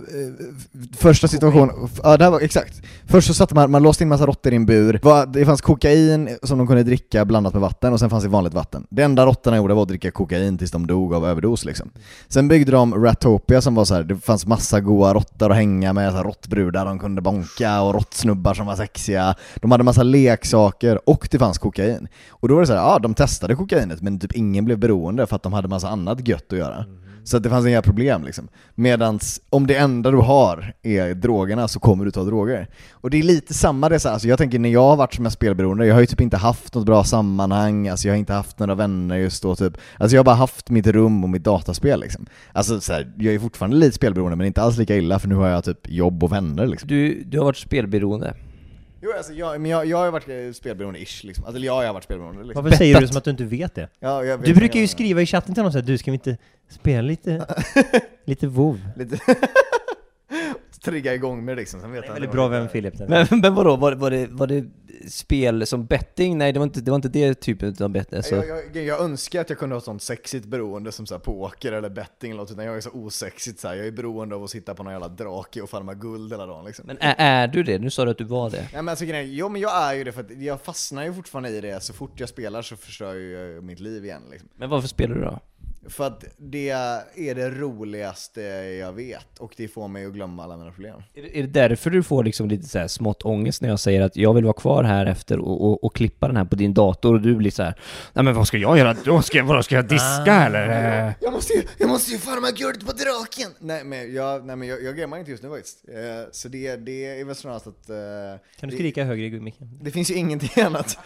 första situationen... ja det här var exakt. Först så satte man, man låste in massa råttor i en bur, det fanns kokain som de kunde dricka blandat med vatten och sen fanns det vanligt vatten. Det enda råttorna gjorde var att dricka kokain tills de dog av överdos liksom. Sen byggde de Ratopia som var så här, det fanns massa goa råttor att hänga med, så här råttbrudar de kunde bonka och råttsnubbar som var sexiga. De hade massa leksaker och det fanns kokain. Och då var det så här, ja de testade kokainet men typ ingen blev beroende för att de hade massa annat gött att göra. Så att det fanns inga problem liksom. Medans om det enda du har är drogerna så kommer du ta droger. Och det är lite samma det så här, alltså jag tänker när jag har varit som jag spelberoende, jag har ju typ inte haft något bra sammanhang, alltså jag har inte haft några vänner just då typ. Alltså jag har bara haft mitt rum och mitt dataspel liksom. Alltså så här, jag är fortfarande lite spelberoende men inte alls lika illa för nu har jag typ jobb och vänner liksom. Du, du har varit spelberoende. Jo alltså jag, men jag, jag har ju varit eh, spelberoende-ish liksom. Alltså ja, jag har varit spelberoende liksom. Varför säger du som att du inte vet det? Ja, jag vet Du brukar ju jag- skriva i chatten till honom såhär, du ska vi inte spela lite, lite WoW? Lite trigga igång med det liksom, sen vet han väldigt bra vem Filip är. Men, men vadå, var, var, det, var det spel som betting? Nej, det var inte det, var inte det typen av betting. Alltså, Jag, jag, jag önskar att jag kunde ha sånt sexigt beroende som så här poker eller betting eller något, utan jag är så osexigt så här. jag är beroende av att sitta på någon jävla drake och farma guld hela dagen liksom. men är, är du det? Nu sa du att du var det. Nej men alltså grejen jo men jag är ju det för att jag fastnar ju fortfarande i det, så fort jag spelar så förstör ju jag mitt liv igen liksom. Men varför spelar du då? För att det är det roligaste jag vet, och det får mig att glömma alla mina problem. Är det, är det därför du får liksom lite så här smått ångest när jag säger att jag vill vara kvar här efter och, och, och klippa den här på din dator och du blir så här. Nej men vad ska jag göra då? Ska jag, vadå, ska jag diska eller? Eh, Jag måste ju, jag måste ju farma guld på draken! Nej men jag, nej, men jag, jag gamear inte just nu faktiskt. Eh, så det, det är väl snarast att... eh, Kan du det- skrika högre i micken? Det finns ju ingenting annat.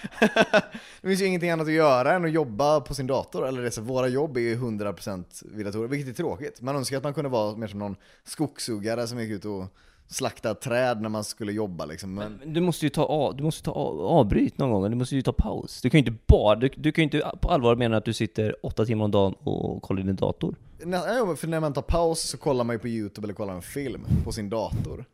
det finns ju ingenting annat att göra än att jobba på sin dator. Eller det, så, våra jobb är ju 100% vid datorer, vilket är tråkigt. Man önskar att man kunde vara mer som någon skogshuggare som gick ut och slaktade träd när man skulle jobba liksom. Men, Men du måste ju ta, av, du måste ta av, avbryt någon gång, du måste ju ta paus. Du kan ju inte bara, du, du kan ju inte på allvar mena att du sitter åtta timmar om dagen och kollar din dator. Ja, för när man tar paus så kollar man ju på youtube eller kollar en film på sin dator.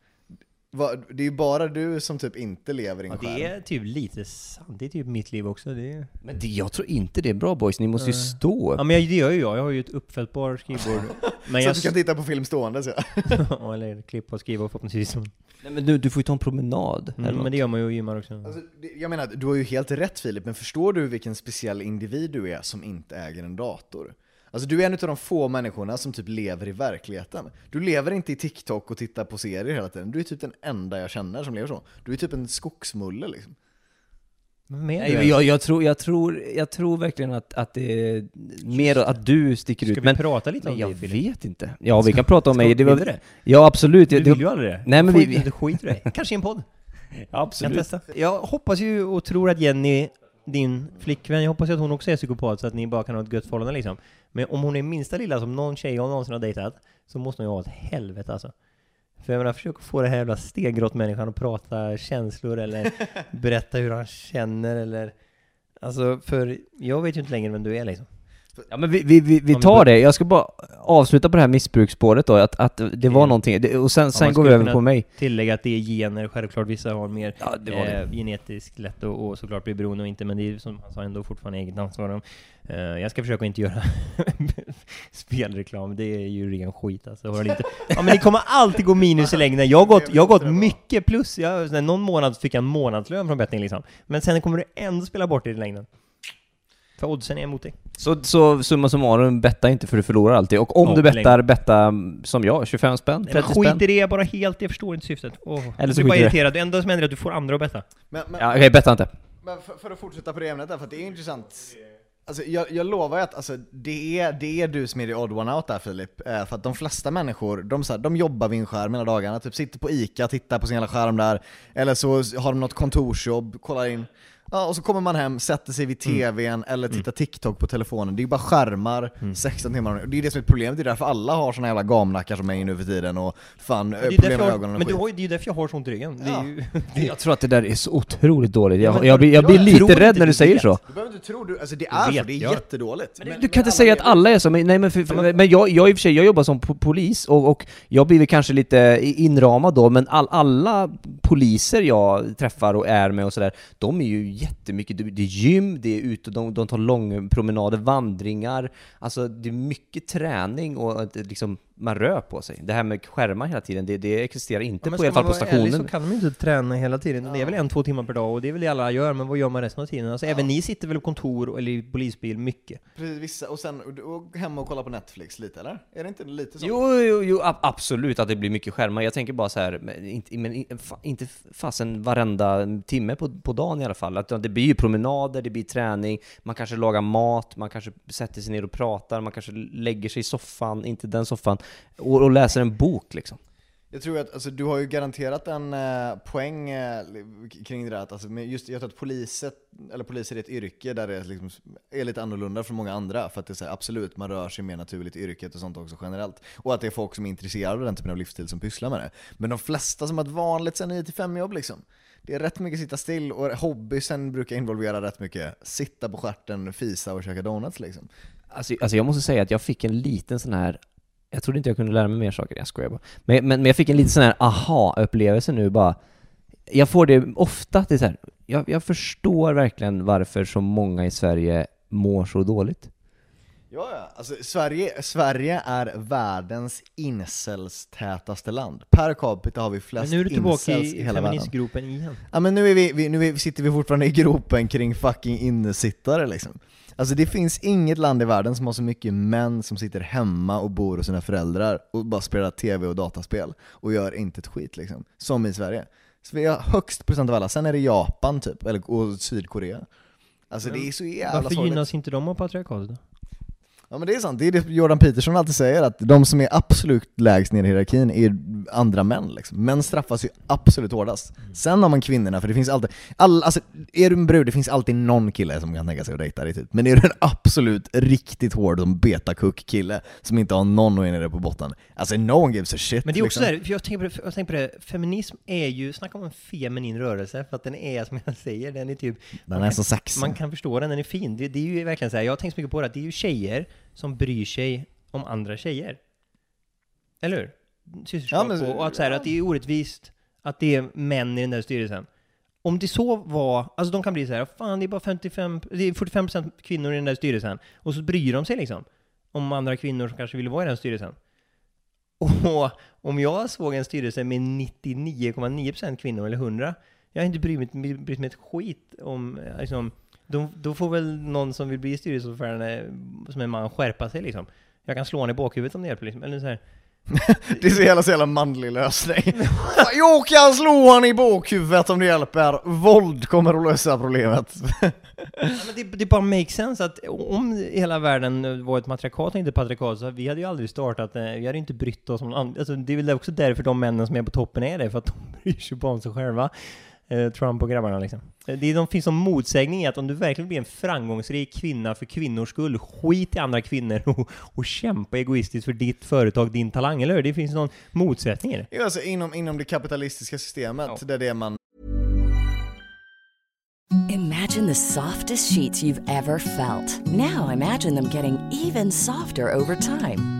Va- Det är ju bara du som typ inte lever i en Ja, skärm. det är typ lite sant, det är typ mitt liv också. Det är... Men det, jag tror inte det är bra boys, ni måste ju stå Ja men jag, det gör ju jag, jag har ju ett uppfällbart skrivbord. Men Så jag... att du kan titta på film stående så. Ja, eller klippa och skriva förhoppningsvis. Mm, Nej men du, du får ju ta en promenad. eller men det gör man ju och gymmar också. Alltså, det- jag menar, du har ju helt rätt Filip, men förstår du vilken speciell individ du är som inte äger en dator? Alltså du är en av de få människorna som typ lever i verkligheten. Du lever inte i TikTok och tittar på serier hela tiden. Du är typ den enda jag känner som lever så. Du är typ en skogsmulle liksom. Nej, det. jag, jag, tror, jag, tror, jag tror verkligen att, att det är mer att du sticker Ska ut. vi Men, prata lite men om jag det Filip? vet inte. Ja, vi kan prata om mig. Det vill du det? Ja, absolut. Du Det- det- vill ju aldrig det. Nej, men vi- inte skit i dig. Kanske i en podd. Absolut. Jag hoppas ju och tror att Jenny, din flickvän, jag hoppas ju att hon också är psykopat så att ni bara kan ha ett gött förhållande liksom. Men om hon är minsta lilla som någon tjej jag någonsin har dejtat, så måste hon ju ha ett helvete alltså. För jag menar, försök få det här jävla stengrott människan att prata känslor eller berätta hur han känner eller... Alltså, för jag vet ju inte längre vem du är liksom. Ja men vi, vi, vi, vi tar det, jag ska bara avsluta på det här missbruksspåret då, att, att det var Mm. någonting, det, och sen, sen man går vi över på mig. Tillägga att det är gener, självklart vissa har mer Ja, det var det. eh, genetiskt lätt och, och såklart bli beroende och inte, men det är som han sa ändå fortfarande eget ansvar. om. Eh, jag ska försöka inte göra spelreklam, det är ju ren skit alltså. Har inte. Ja men det kommer alltid gå minus i längden. Jag har gått, jag har gått mycket plus, jag, någon månad fick jag en månadslön från betting liksom. Men sen kommer du ändå spela bort det i längden. För oddsen är emot dig. Så, så summa summarum, betta inte för du förlorar alltid. Och om Ja, du bettar, betta som jag, 25 spänn, Nej, men 30 skit spänn. i det, bara helt, jag förstår inte syftet. Oh, Eller så du är bara irriterad. Det enda som händer är att du får andra att betta. Men, men, Ja, okej, betta inte. men för, för att fortsätta på det ämnet där, för att det är intressant. Alltså, jag, jag lovar ju att alltså, det, är, det är du som är the odd one out där Filip. Eh, för att de flesta människor, de, så här, de jobbar vid en skärm hela dagarna, typ sitter på ICA, tittar på sin jävla skärm där, eller så har de något kontorsjobb, kollar in. Ja, och så kommer man hem, sätter sig vid TVn eller tittar TikTok på telefonen. Det är ju bara skärmar 16 timmar. Det är det som är problemet, det är därför alla har såna jävla gamnackar som mig nu för tiden och fan, Det är problem med jag, ögonen men du skit. har, ju- det är ju därför jag har så ont i ryggen. Det är ju, Jag tror att det där är så otroligt dåligt. Ja, Jag, men- jag, blir, jag blir jag lite rädd när du du säger vet. så. Du behöver inte tro, du, alltså det är så, det är jag. jättedåligt. Men- Du kan inte men säga att alla är så, men, nej men, för, för, men jag, jag i och för sig, jag jobbar som po- polis och, och jag blir väl kanske lite inramad då, men all, alla poliser jag träffar och är med och sådär, de är ju jättemycket, det är gym, det är ute, de, de tar långpromenader, vandringar, alltså det är mycket träning och liksom, man rör på sig. Det här med skärmar hela tiden, det, det existerar inte Ja, på, i alla fall på vara ärlig stationen. så kan de ju inte träna hela tiden. Det är väl en, två timmar per dag och det är väl det alla gör, men vad gör man resten av tiden? Alltså även ni sitter väl på kontor eller i polisbil mycket? Precis, vissa, och sen och, och hemma och kolla på Netflix lite eller? Är det inte lite så? Jo, jo, jo, ab- absolut att det blir mycket skärmar. Jag tänker bara så här, men inte, men inte fasen varenda timme på, på dagen i alla fall. Att det blir ju promenader, det blir träning, man kanske lagar mat, man kanske sätter sig ner och pratar, man kanske lägger sig i soffan, inte den soffan, och, och läser en bok liksom. Jag tror att alltså, du har ju garanterat en eh, poäng eh, kring det där, att, alltså, just, jag tror att poliset, eller poliser är ett yrke där det liksom är lite annorlunda från många andra, för att det är här, absolut, man rör sig mer naturligt i yrket och sånt också generellt. Och att det är folk som är intresserade av den typen av livsstil som pysslar med det. Men de flesta som har ett vanligt 9-5 jobb liksom, det är rätt mycket sitta still och hobbysen brukar involvera rätt mycket sitta på stjärten, fisa och käka donuts liksom. Alltså, alltså jag måste säga att jag fick en liten sån här jag trodde inte jag kunde lära mig mer saker, jag skojar bara. Men, men, men jag fick en liten sån här aha-upplevelse nu bara. Jag får det ofta, det är så här, jag, jag förstår verkligen varför så många i Sverige mår så dåligt. Ja, ja. Alltså, Sverige, Sverige är världens incelstätaste land. Per capita har vi Men flest nu är du tillbaka incels i i hela världen. feministgruppen igen. Ja men nu, är vi, vi, nu är, sitter vi fortfarande i gropen kring fucking innesittare liksom. Alltså det finns inget land i världen som har så mycket män som sitter hemma och bor hos sina föräldrar och bara spelar tv och dataspel och gör inte ett skit liksom. Som i Sverige. Så vi har högst procent av alla, sen är det Japan typ, eller, och Sydkorea. Alltså det är så jävla Varför sorgligt. gynnas inte de av patriarkatet då? Ja men det är sant, det är det Jordan Peterson alltid säger, att de som är absolut lägst ner i hierarkin är andra män liksom. Män straffas ju absolut hårdast. Sen har man kvinnorna, för det finns alltid, all, alltså, är du en brud, det finns alltid någon kille som kan tänka sig att dejta dig typ. Men är du en absolut riktigt hård som betakuck kille som inte har någon att nere på botten, alltså no one gives a shit Men det är också liksom. där, jag tänker, på det, jag tänker på det, feminism är ju, snacka om en feminin rörelse, för att den är som jag säger, den är typ Den är så sexig. Man kan förstå den, den är fin. Det, det är ju verkligen så här, jag har tänkt så mycket på det, att det är ju tjejer som bryr sig om andra tjejer. Eller hur? Systerskap Ja, men- och, och att, så här, att det är orättvist att det är män i den där styrelsen. Om det så var, alltså de kan bli så här, fan det är bara 55, det är 45% kvinnor i den där styrelsen, och så bryr de sig liksom om andra kvinnor som kanske vill vara i den styrelsen. Och om jag såg en styrelse med 99,9% kvinnor, eller 100, jag har inte brytt mig, brytt mig ett skit om, eh, liksom, då, då får väl någon som vill bli styrelseordförande som en man skärpa sig liksom. Jag kan slå honom i bakhuvudet om det hjälper liksom. Eller så här. Det är så jävla, så jävla manlig lösning. jag kan slå han i bakhuvudet om det hjälper. Våld kommer att lösa problemet. Ja, det, det bara makes sense att om hela världen var ett matriarkat och inte patriarkat så vi hade ju aldrig startat, eh, vi hade inte brytt oss om någon annan. Alltså, det är väl också därför de männen som är på toppen är det, för att de bryr sig bara om sig själva. Eh, Trump och grabbarna liksom. Eh, Det de finns som motsägning i att om du verkligen blir en framgångsrik kvinna för kvinnors skull, skit i andra kvinnor och, och kämpa egoistiskt för ditt företag, din talang, eller hur? Det finns någon motsättning i det. Jo, alltså, inom, inom det kapitalistiska systemet, Ja. där det är man Imagine the softest sheets you've ever felt. Now imagine them getting even softer over time.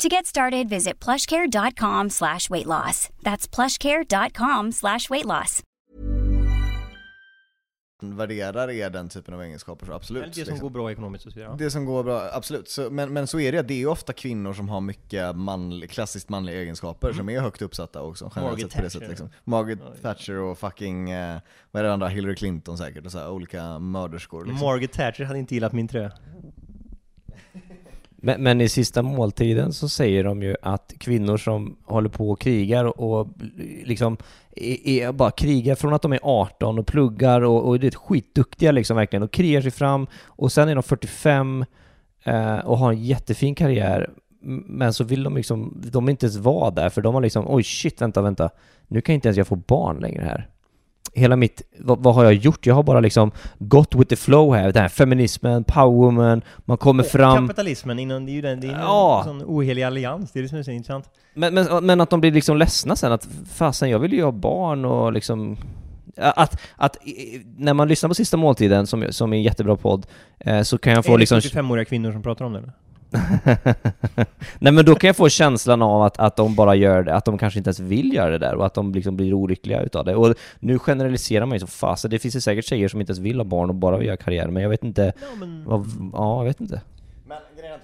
To get started, visit plushcare.com slash weight loss. That's plushcare.com slash weight loss. värderar är den typen av egenskaper, så absolut. det som liksom. går bra ekonomiskt och så vidare. Det som går bra, absolut. Så, men, men så är det, det är ju ofta kvinnor som har mycket manl, klassiskt manliga egenskaper som är högt uppsatta också. generellt Margaret sett det Thatcher. sättet, liksom. Margaret Thatcher och fucking, eh, vad är det andra, Hillary Clinton säkert, och så här, olika mörderskor. Liksom. Margaret Thatcher hade inte gillat min tröja. Men, men i sista måltiden så säger de ju att kvinnor som håller på och krigar och liksom är, är bara krigar från att de är 18 och pluggar och, och det är skitduktiga liksom verkligen och krigar sig fram och sen är de 45 eh, och har en jättefin karriär men så vill de liksom, de vill inte ens vara där för de har liksom, oj shit, vänta, vänta, nu kan inte ens jag få barn längre här. Hela mitt, vad, vad har jag gjort? Jag har bara liksom gått with the flow här, den här feminismen, powerwoman, man kommer fram Kapitalismen, inom, det är ju den, det är en Ja. sån ohelig allians, det är det som är så intressant. Men, men, men att de blir liksom ledsna sen att fasen, jag vill ju ha barn och liksom att, att när man lyssnar på Sista Måltiden, som, som är en jättebra podd, eh, så kan jag få är det liksom... 45-åriga kvinnor som pratar om det eller? Nej men då kan jag få känslan av att, att de bara gör det, att de kanske inte ens vill göra det där och att de liksom blir olyckliga utav det. Och nu generaliserar man ju så fasen, det finns ju säkert tjejer som inte ens vill ha barn och bara vill göra karriär, men jag vet inte Ja, men... vad, Ja, jag vet inte. Men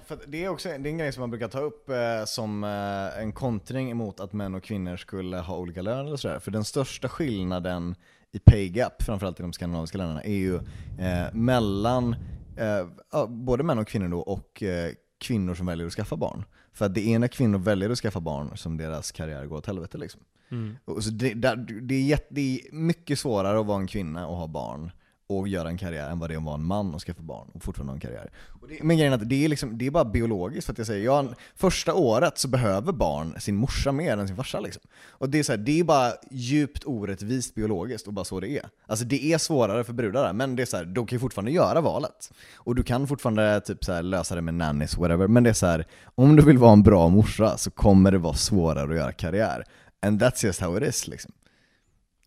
för det är också det är en grej som man brukar ta upp eh, som eh, en kontring emot att män och kvinnor skulle ha olika lön eller sådär. För den största skillnaden i pay gap, framförallt i de skandinaviska länderna, är ju eh, mellan eh, både män och kvinnor då och eh, kvinnor som väljer att skaffa barn. För att det är när kvinnor väljer att skaffa barn som deras karriär går åt helvete liksom. Mm. Och så det, det, är jätte, det är mycket svårare att vara en kvinna och ha barn och göra en karriär än vad det är att vara en man och skaffa barn och fortfarande ha en karriär. Och det, men grejen är att det är, liksom, det är bara biologiskt för att jag säger, jag, första året så behöver barn sin morsa mer än sin farsa liksom. Och det är, så här, det är bara djupt orättvist biologiskt och bara så det är. Alltså det är svårare för brudar men det är så här, de kan ju fortfarande göra valet. Och du kan fortfarande typ så här, lösa det med nannies, whatever, men det är så här, om du vill vara en bra morsa så kommer det vara svårare att göra karriär. And that's just how it is liksom.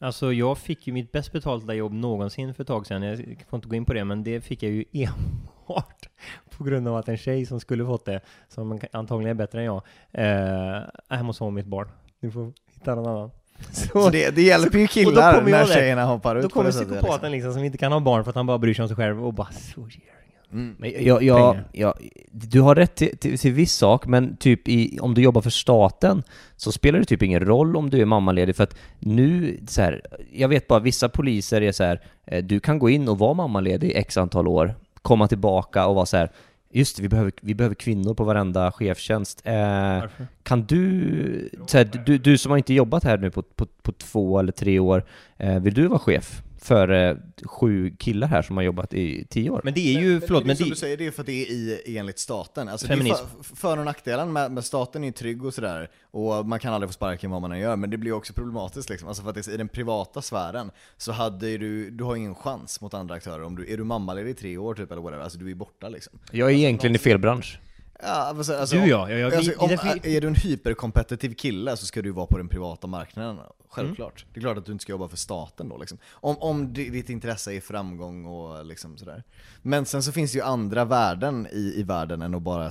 Alltså jag fick ju mitt bäst betalda jobb någonsin för ett tag sedan. Jag får inte gå in på det, men det fick jag ju enbart på grund av att en tjej som skulle fått det, som antagligen är bättre än jag, eh, jag måste ha mitt barn. Du får hitta någon annan. Så det, det hjälper ju killar när tjejerna hoppar ut Då kommer psykopaten liksom, som inte kan ha barn för att han bara bryr sig om sig själv och bara så ger Mm. Men jag, jag, jag, du har rätt till, till, till viss sak, men typ i, om du jobbar för staten så spelar det typ ingen roll om du är mammaledig för att nu, så här, jag vet bara vissa poliser är så här, eh, du kan gå in och vara mammaledig x antal år, komma tillbaka och vara så här, just det, vi behöver, vi behöver kvinnor på varenda chefstjänst. Eh, kan du, så här, du, du som har inte jobbat här nu på, på, på två eller tre år, eh, vill du vara chef för eh, sju killar här som har jobbat i tio år? Men det är ju, förlåt, det är men som det, du säger, det är för att det är i, enligt staten. Alltså Feminism. För, för och nackdelen med, med staten är ju trygg och sådär, och man kan aldrig få sparken vad man än gör, men det blir ju också problematiskt liksom. Alltså för att det, i den privata sfären så hade ju du, du har ingen chans mot andra aktörer om du, är du mammaledig i tre år typ eller whatever, alltså du är borta liksom. Jag är egentligen i fel bransch. Ja, alltså, alltså, Du ja, ja, ja, alltså, om, är du en hyperkompetitiv kille så ska du vara på den privata marknaden, självklart. Det är klart att du inte ska jobba för staten då liksom. Om, om di- ditt intresse är framgång och liksom sådär. Men sen så finns det ju andra värden i, i världen än att bara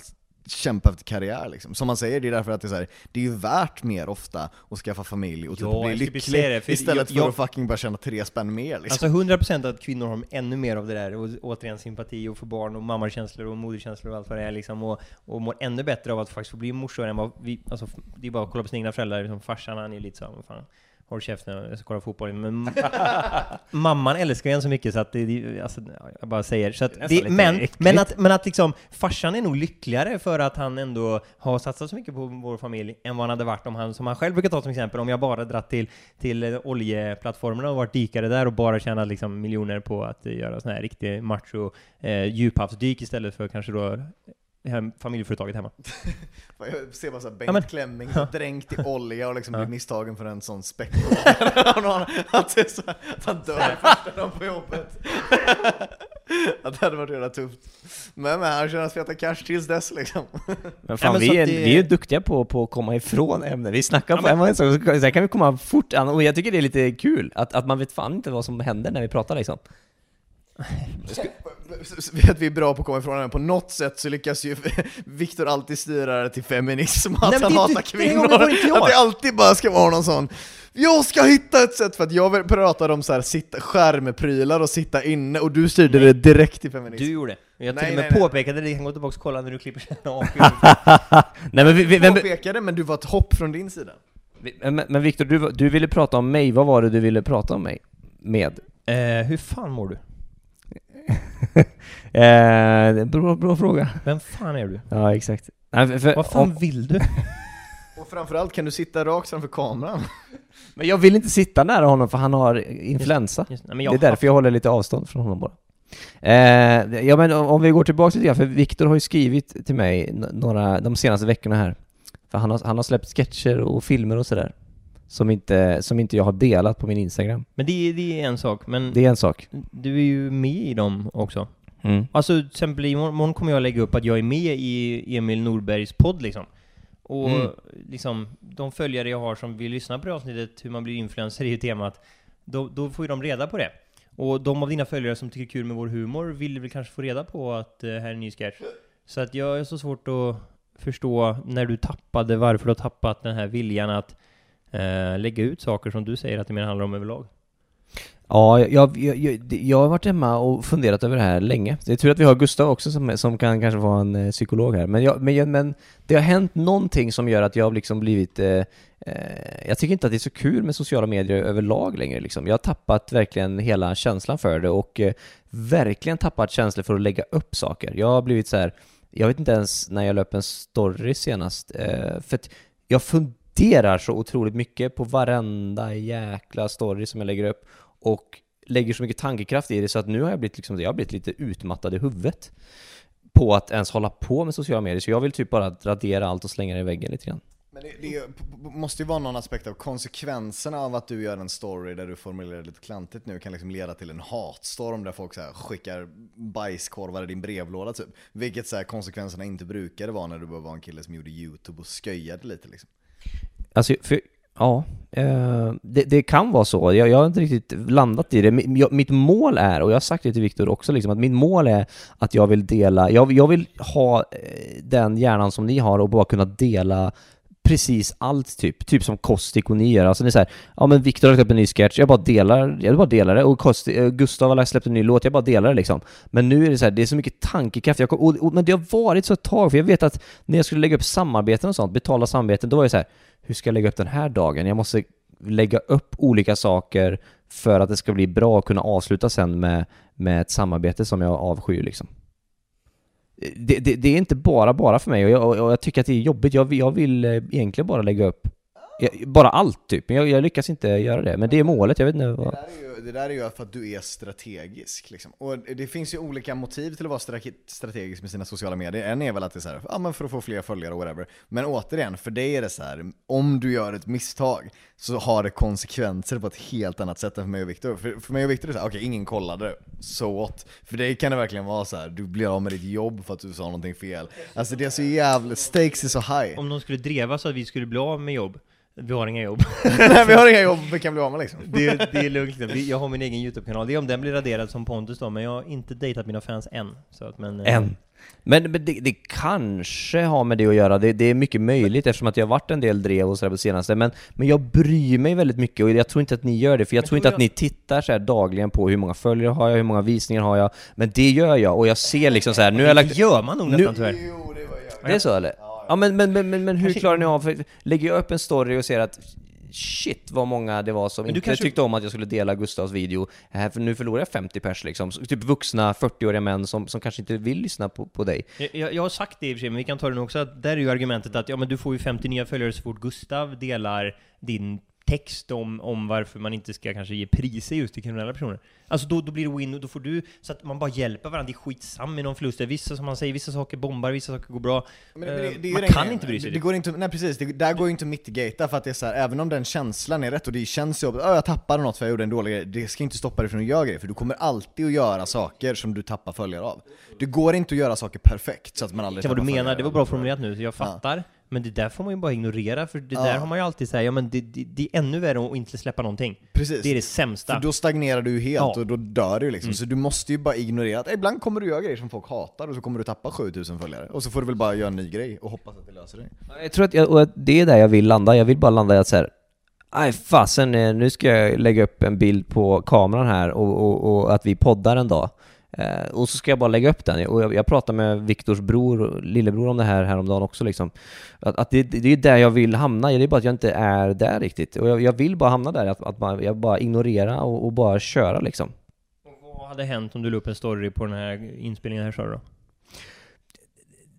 kämpa efter karriär liksom. Som man säger, det är därför att det är, så här, det är ju värt mer ofta att skaffa familj och typ Ja, bli lycklig det, för istället jag- för jag- att fucking bara tjäna tre spänn mer liksom. Alltså 100% att kvinnor har ännu mer av det där, och återigen sympati och för barn och mammakänslor och moderkänslor och allt vad det är liksom, och, och mår ännu bättre av att faktiskt få bli morsor än vad vi, alltså det är bara att kolla på sina egna föräldrar, liksom farsan han är lite såhär, vad fan, håll käften, jag ska kolla fotboll. Men mamman älskar en så mycket så att det, alltså, jag bara säger. Så att Det men, men att, men att liksom, farsan är nog lyckligare för att han ändå har satsat så mycket på vår familj än vad han hade varit om han, som han själv brukar ta som exempel, om jag bara dratt till, till oljeplattformarna och varit dykare där och bara tjänat liksom miljoner på att göra sån här riktig macho eh, djuphavsdyk istället för kanske då hem, familjeföretaget hemma. Jag ser bara såhär Bengt Ja, men- Klemming så dränkt i olja och liksom Ja. blir misstagen för en sån späckhuggare. att, det så här- att han dör första dagen på jobbet. att det hade varit jävla tufft. Men, men han tjänar feta cash tills dess liksom. Men fan, men så vi, är, det- vi är ju duktiga på, på att komma ifrån ämnen. Vi snackar på en och en sak, så sen kan vi komma fort och jag tycker det är lite kul att, att man vet fan inte vad som händer när vi pratar liksom. Att vi är bra på att komma ifrån det, men på något sätt så lyckas ju Viktor alltid styra det till feminism, att Nej, han det- hatar det- det kvinnor. jag. Att det alltid bara ska vara någon sån jag ska hitta ett sätt för att jag vill prata om så här, sitta, skärmprylar och sitta inne och du styrde det direkt till feminism. Du gjorde det. Jag till Nej, och med nej, nej. påpekade det, kan gå tillbaka och kolla när du klipper sen av. Nej men, vi, vi, vem, påpekade, men du var ett hopp från din sida. men, men Viktor, du, du ville prata om mig, vad var det du ville prata om mig med? eh, hur fan mår du? Eh, bra, bra fråga. Vem fan är du? Ja, exakt. Nej, för, för, Vad fan om, vill du? Och framförallt kan du sitta rakt framför kameran. men jag vill inte sitta nära honom för han har influensa. Just, nej, men Det är därför jag håller lite avstånd från honom bara. Eh, ja men om om vi går tillbaka lite grann, för Viktor har ju skrivit till mig några, de senaste veckorna här. För han har, han har släppt sketcher och filmer och sådär. Som inte, som inte jag har delat på min Instagram. Men det, är- det är en sak, men Det är en sak. du är ju med i dem också. Mm. Alltså till exempel imorgon kommer jag lägga upp att jag är med i Emil Norbergs podd liksom. Och Mm. liksom, de följare jag har som vill lyssna på det avsnittet, hur man blir influencer, ju temat. Då, då får ju de reda på det. Och de av dina följare som tycker kul med vår humor vill väl kanske få reda på att eh, här är en ny sketch. Så att jag är så svårt att förstå när du tappade, varför du har tappat den här viljan att Eh, lägga ut saker som du säger att det mer handlar om överlag. Ja, jag, jag, jag, jag har varit hemma och funderat över det här länge. Det är tur att vi har Gustav också som, som kan kanske vara en eh, psykolog här. Men, jag, men, men det har hänt någonting som gör att jag har liksom blivit... Eh, eh, jag tycker inte att det är så kul med sociala medier överlag längre. Liksom. Jag har tappat verkligen hela känslan för det och eh, verkligen tappat känslan för att lägga upp saker. Jag har blivit så här. Jag vet inte ens när jag löp en story senast. Eh, för att jag funderar så otroligt mycket på varenda jäkla story som jag lägger upp och lägger så mycket tankekraft i det så att nu har jag blivit, liksom, jag har blivit lite utmattad i huvudet på att ens hålla på med sociala medier. Så jag vill typ bara radera allt och slänga det i väggen lite grann. Men det, det måste ju vara någon aspekt av konsekvenserna av att du gör en story där du formulerar lite klantigt nu kan liksom leda till en hatstorm där folk så här skickar bajskorvar i din brevlåda typ. Vilket så här konsekvenserna inte brukade vara när du bara var en kille som gjorde YouTube och sköjade lite liksom. Alltså, för, ja, eh, det, det kan vara så. Jag, jag har inte riktigt landat i det. Jag, mitt mål är, och jag har sagt det till Viktor också, liksom, att mitt mål är att jag vill dela, jag, jag vill ha eh, den hjärnan som ni har och bara kunna dela precis allt typ, typ som Kostik och ni gör. Alltså det är så här, ja men Viktor har lagt upp en ny sketch, jag bara delar, jag bara delar det. Och Kostik, eh, Gustav har släppt en ny låt, jag bara delar det liksom. Men nu är det så här, det är så mycket tankekraft. Jag, kom- och, och, men det har varit så ett tag, för jag vet att när jag skulle lägga upp samarbeten och sånt, betala samarbeten, då var det så här, hur ska jag lägga upp den här dagen? Jag måste lägga upp olika saker för att det ska bli bra och kunna avsluta sen med, med ett samarbete som jag avskyr liksom. Det, det, det är inte bara bara för mig och jag, och jag tycker att det är jobbigt. Jag, vill- jag vill eh, egentligen bara lägga upp jag, bara allt typ, men jag, jag lyckas inte göra det. Men det är målet, jag vet inte Det vad... där är ju, det där är ju för att du är strategisk liksom. Och det finns ju olika motiv till att vara stra- strategisk med sina sociala medier. En är väl att det är så här, ja men för att få fler följare och whatever. Men återigen, för dig är det så här, om du gör ett misstag så har det konsekvenser på ett helt annat sätt än för mig och Viktor. För, för mig och Viktor är det så här, okej ingen kollade det, so what? För dig kan det verkligen vara så här, du blir av med ditt jobb för att du sa någonting fel. Alltså det är så jävla, stakes är så high. Om de skulle dreva så att vi skulle bli av med jobb, vi har inga jobb. Nej vi har inga jobb vi kan bli av med liksom. Det, det är lugnt. Vi- Jag har min egen YouTube-kanal. Det är om den blir raderad som Pontus då, men jag har inte dejtat mina fans än. Så att, men, eh, Än. Men, men det, det kanske har med det att göra, det, det är mycket möjligt eftersom att jag har varit en del drev och sådär på senaste, men, men jag bryr mig väldigt mycket och jag tror inte att ni gör det, för jag Men tror inte att jag- ni tittar så här dagligen på hur många följare har jag, hur många visningar har jag, men det gör jag och jag ser liksom så här, nu har jag Det lagt... gör man nog Nu- nästan tyvärr. Jo, det var jag. Det är så eller? Ja men, men, men, men, men hur klarar ni av, för lägger jag upp en story och ser att shit vad många det var som inte kanske- tyckte om att jag skulle dela Gustavs video. Här, för nu förlorar jag 50 pers liksom. Så, Typ vuxna 40-åriga män som, som kanske inte vill lyssna på, på dig. Jag, jag, jag har sagt det i och för sig, men vi kan ta det nu också, att där är ju argumentet att ja men du får ju 50 nya följare så fort Gustav delar din text om, om varför man inte ska kanske ge priser just till kriminella personer. Alltså då, då blir det win, och då får du, så att man bara hjälper varandra, det är skitsamma med någon förlust. Vissa, som man säger, vissa saker bombar, vissa saker går bra. Men det- men det- Eh, det man kan grejen. inte bry sig. Det, det går inte, nej precis, det, där går ju inte att mitigata för att det är så här, även om den känslan är rätt och det känns jobbigt, "Åh, jag tappade något för jag gjorde en dålig grej, det ska inte stoppa dig från att göra grejer, för du kommer alltid att göra saker som du tappar följare av. Det går inte att göra saker perfekt så att man aldrig Det vad du tappar menar, det var bra formulerat nu, så jag fattar. Men det där får man ju bara ignorera, för det Ja. där har man ju alltid sagt, ja men det, det, det är ännu värre att inte släppa någonting. Precis. Det är det sämsta. För då stagnerar du helt Ja. och då dör du liksom. Så du måste ju bara ignorera att ibland kommer du göra grejer som folk hatar och så kommer du tappa 7000 följare. Och så får du väl bara göra en ny grej och hoppas att det löser dig. Jag tror att jag, och det är där jag vill landa. Jag vill bara landa i att så här, aj fasen, eh, nu ska jag lägga upp en bild på kameran här och, och, och att vi poddar en dag. Eh, och så ska jag bara lägga upp den. Och jag, jag pratade med Viktors bror, lillebror om det här häromdagen också liksom. Att, att det, det är där jag vill hamna, det är bara att jag inte är där riktigt. Och jag, jag vill bara hamna där, att, att man, jag bara ignorera och, och bara köra liksom. Och vad hade hänt om du la upp en story på den här inspelningen här sa du då?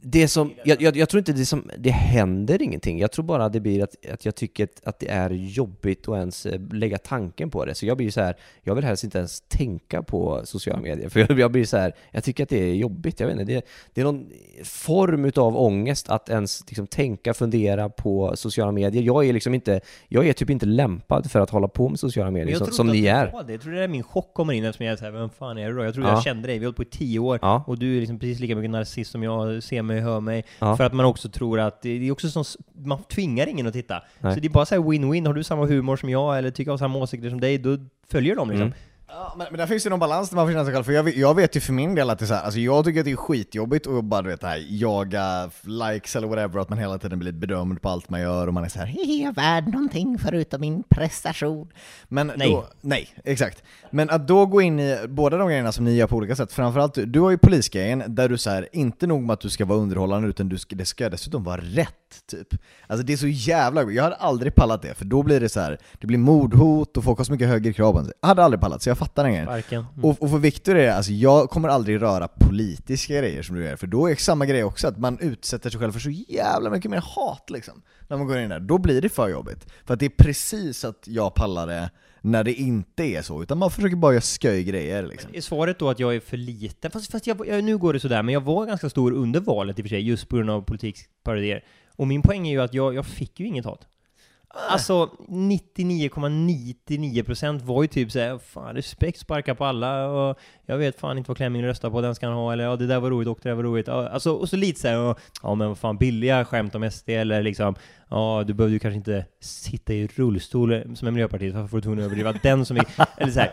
Det som, jag, jag, jag tror inte det som, det händer ingenting. Jag tror bara det blir att, att jag tycker att, det är jobbigt att ens eh, lägga tanken på det. Så jag blir så här, jag vill helst inte ens tänka på sociala medier. För jag, jag blir så här, jag tycker att det är jobbigt. Jag vet inte, det, det är någon form utav ångest att ens liksom, tänka, fundera på sociala medier. Jag är liksom inte, jag är typ inte lämpad för att hålla på med sociala medier som, som ni är. Det. Jag tror det är min chock kommer in eftersom jag är såhär, vem fan är du då? Jag trodde Ja. jag kände dig, vi har hållit på i tio år, Ja. och du är liksom precis lika mycket narcissist som jag, ser mig, hör mig. Ja. För att man också tror att, det är också som, man tvingar ingen att titta. Nej. Så det är bara såhär win-win, har du samma humor som jag, eller tycker av samma åsikter som dig, då följer de liksom. Mm. Ja, men, men där finns ju någon balans där man får känna sig själv, för jag, vet- jag vet ju för min del att det är så här, alltså jag tycker att det är skitjobbigt att bara du vet det här, jaga likes eller whatever, att man hela tiden blir bedömd på allt man gör och man är så här, "Hehe, jag är värd någonting förutom min prestation. Men Nej. Då, nej, exakt. Men att då gå in i båda de grejerna som ni gör på olika sätt, framförallt, du har ju polisgrejen där du så här, inte nog med att du ska vara underhållande utan du ska, det ska dessutom vara rätt, typ. Alltså det är så jävla, jag hade aldrig pallat det, för då blir det så här, det blir mordhot och folk har så mycket högre krav än sig. Jag hade aldrig pallat, så jag fattar den grejen. Varken. Mm. Och, och för Viktor är det, alltså jag kommer aldrig röra politiska grejer som du gör, för då är samma grej också, att man utsätter sig själv för så jävla mycket mer hat liksom. När man går in där, då blir det för jobbigt. För att det är precis att jag pallar det när det inte är så, utan man försöker bara göra sköj grejer liksom. Är svaret då att jag är för liten? Fast, fast jag, jag, nu går det sådär, men jag var ganska stor under valet i och för sig, just på grund av politikparodier. Och min poäng är ju att jag, jag fick ju inget hat. Alltså 99,99% var ju typ såhär, fan respekt, sparka på alla och jag vet fan inte vad Klemming röstar på, den ska han ha, eller ja det där var roligt och det där var roligt. Ja, Alltså, och så lite såhär, ja men vad fan billiga skämt om SD eller liksom, ja du behövde ju kanske inte sitta i rullstol som en miljöpartist, varför var du tvungen att överdriva den som är, eller såhär.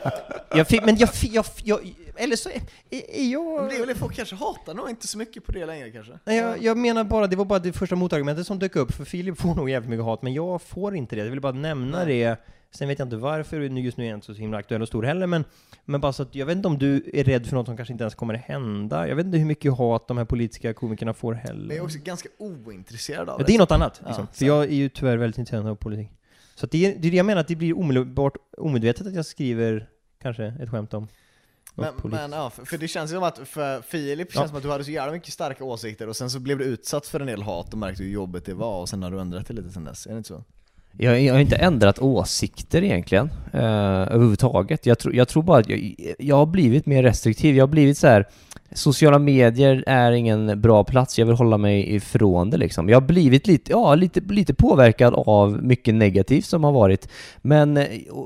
Jag fick, men jag jag, jag, eller så är, är jag... Men det är väl folk kanske hatar nog inte så mycket på det längre kanske? Nej, jag, jag menar bara, det var bara det första motargumentet som dök upp, för Filip får nog jävligt mycket hat, men jag får inte det. Jag vill bara nämna det. Sen vet jag inte varför nu- just nu är jag inte så himla aktuell och stor heller, men, men bara så att jag vet inte om du är rädd för något som kanske inte ens kommer hända. Jag vet inte hur mycket hat de här politiska komikerna får Men jag heller. är också ganska ointresserad av Ja, det är något annat, Ja, liksom. för så. jag är ju tyvärr väldigt intresserad av politik. Så det, är, det är det jag menar, att det blir omedelbart omedvetet att jag skriver kanske ett skämt om Men, men ja, för, för det känns ju som att för Filip känns Ja. som att du hade så jävla mycket starka åsikter och sen så blev du utsatt för en del hat och märkte hur jobbigt det var och sen har du ändrat det lite sen dess, är det inte så? Jag, jag har inte ändrat åsikter egentligen, eh, överhuvudtaget. Jag, tror- jag tror bara att jag, jag har blivit mer restriktiv. Jag har blivit så här sociala medier är ingen bra plats, jag vill hålla mig ifrån det liksom. Jag har blivit lite, ja, lite, lite påverkad av mycket negativt som har varit. Men eh,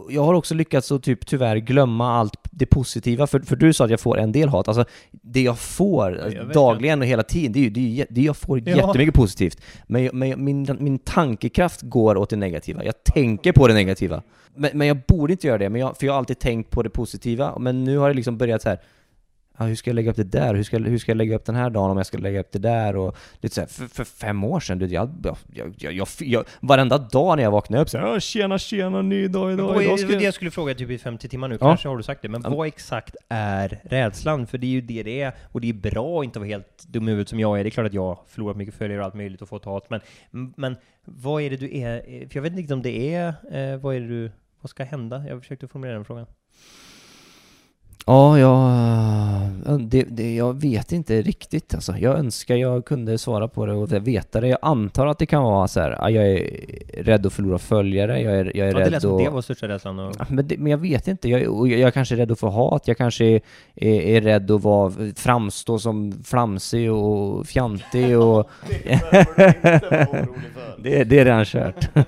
jag har också lyckats att typ tyvärr glömma allt det positiva, för, för du sa att jag får en del hat. Alltså, det jag får Ja, jag dagligen och hela tiden, det är ju, det är det jag får Ja. jättemycket positivt. Men, men min, min tankekraft går åt det negativa. Jag tänker på det negativa. Men, men jag borde inte göra det, men jag, för jag har alltid tänkt på det positiva. Men nu har det liksom börjat så här. Ah, hur ska jag lägga upp det där? Hur ska, hur ska jag lägga upp den här dagen om jag ska lägga upp det där? Och lite så här, för, för fem år sedan, du, jag, jag, jag, jag, jag, varenda dag när jag vaknade upp så här, "Ah, tjena, tjena, ny dag idag, Vad idag ska det jag... skulle fråga typ i 50 timmar nu, Ja. kanske har du sagt det, men Ja. vad exakt är rädslan? För det är ju det det är, och det är bra att inte vara helt dum i huvudet som jag är. Det är klart att jag har förlorat mycket följare och allt möjligt och fått hat, men, men vad är det du är? För jag vet inte om det är, eh, vad är det du, vad ska hända? Jag försökte formulera den frågan. Ja, jag, det, det, jag vet inte riktigt alltså. Jag önskar jag kunde svara på det och veta det. Jag antar att det kan vara så här, ah, jag är rädd att förlora följare, jag är, jag är Ja, det rädd lät som det att... var största rädslan. Och, Ja, Men, det, men jag vet inte, jag, och jag, jag kanske är rädd att få hat, jag kanske är, är, är rädd att vara, framstå som flamsig och fjantig och... det, det är redan kört.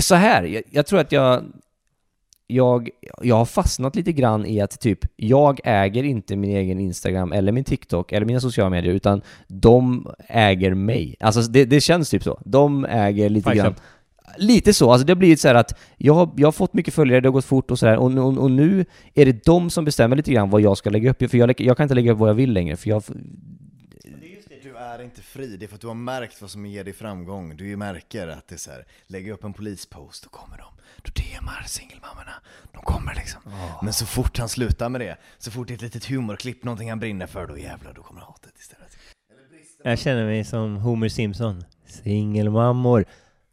Så här, jag, jag tror att jag, jag, jag har fastnat lite grann i att typ, jag äger inte min egen Instagram eller min TikTok eller mina sociala medier, utan de äger mig. Alltså det, det känns typ så. De äger lite Fight grann. Lite så, alltså det har blivit så här att jag har, jag har fått mycket följare, det har gått fort och sådär, och, och, och nu är det de som bestämmer lite grann vad jag ska lägga upp, för jag, jag kan inte lägga upp vad jag vill längre, för jag... Är inte fri, det är för att du har märkt vad som ger dig framgång. Du märker att det är så här, lägger upp en polispost, då kommer de. Då DMar singelmammorna. De kommer liksom. Men så fort han slutar med det, så fort det är ett litet humorklipp, någonting han brinner för, då jävlar, då kommer hatet istället. jag känner mig som Homer Simpson. Singelmammor.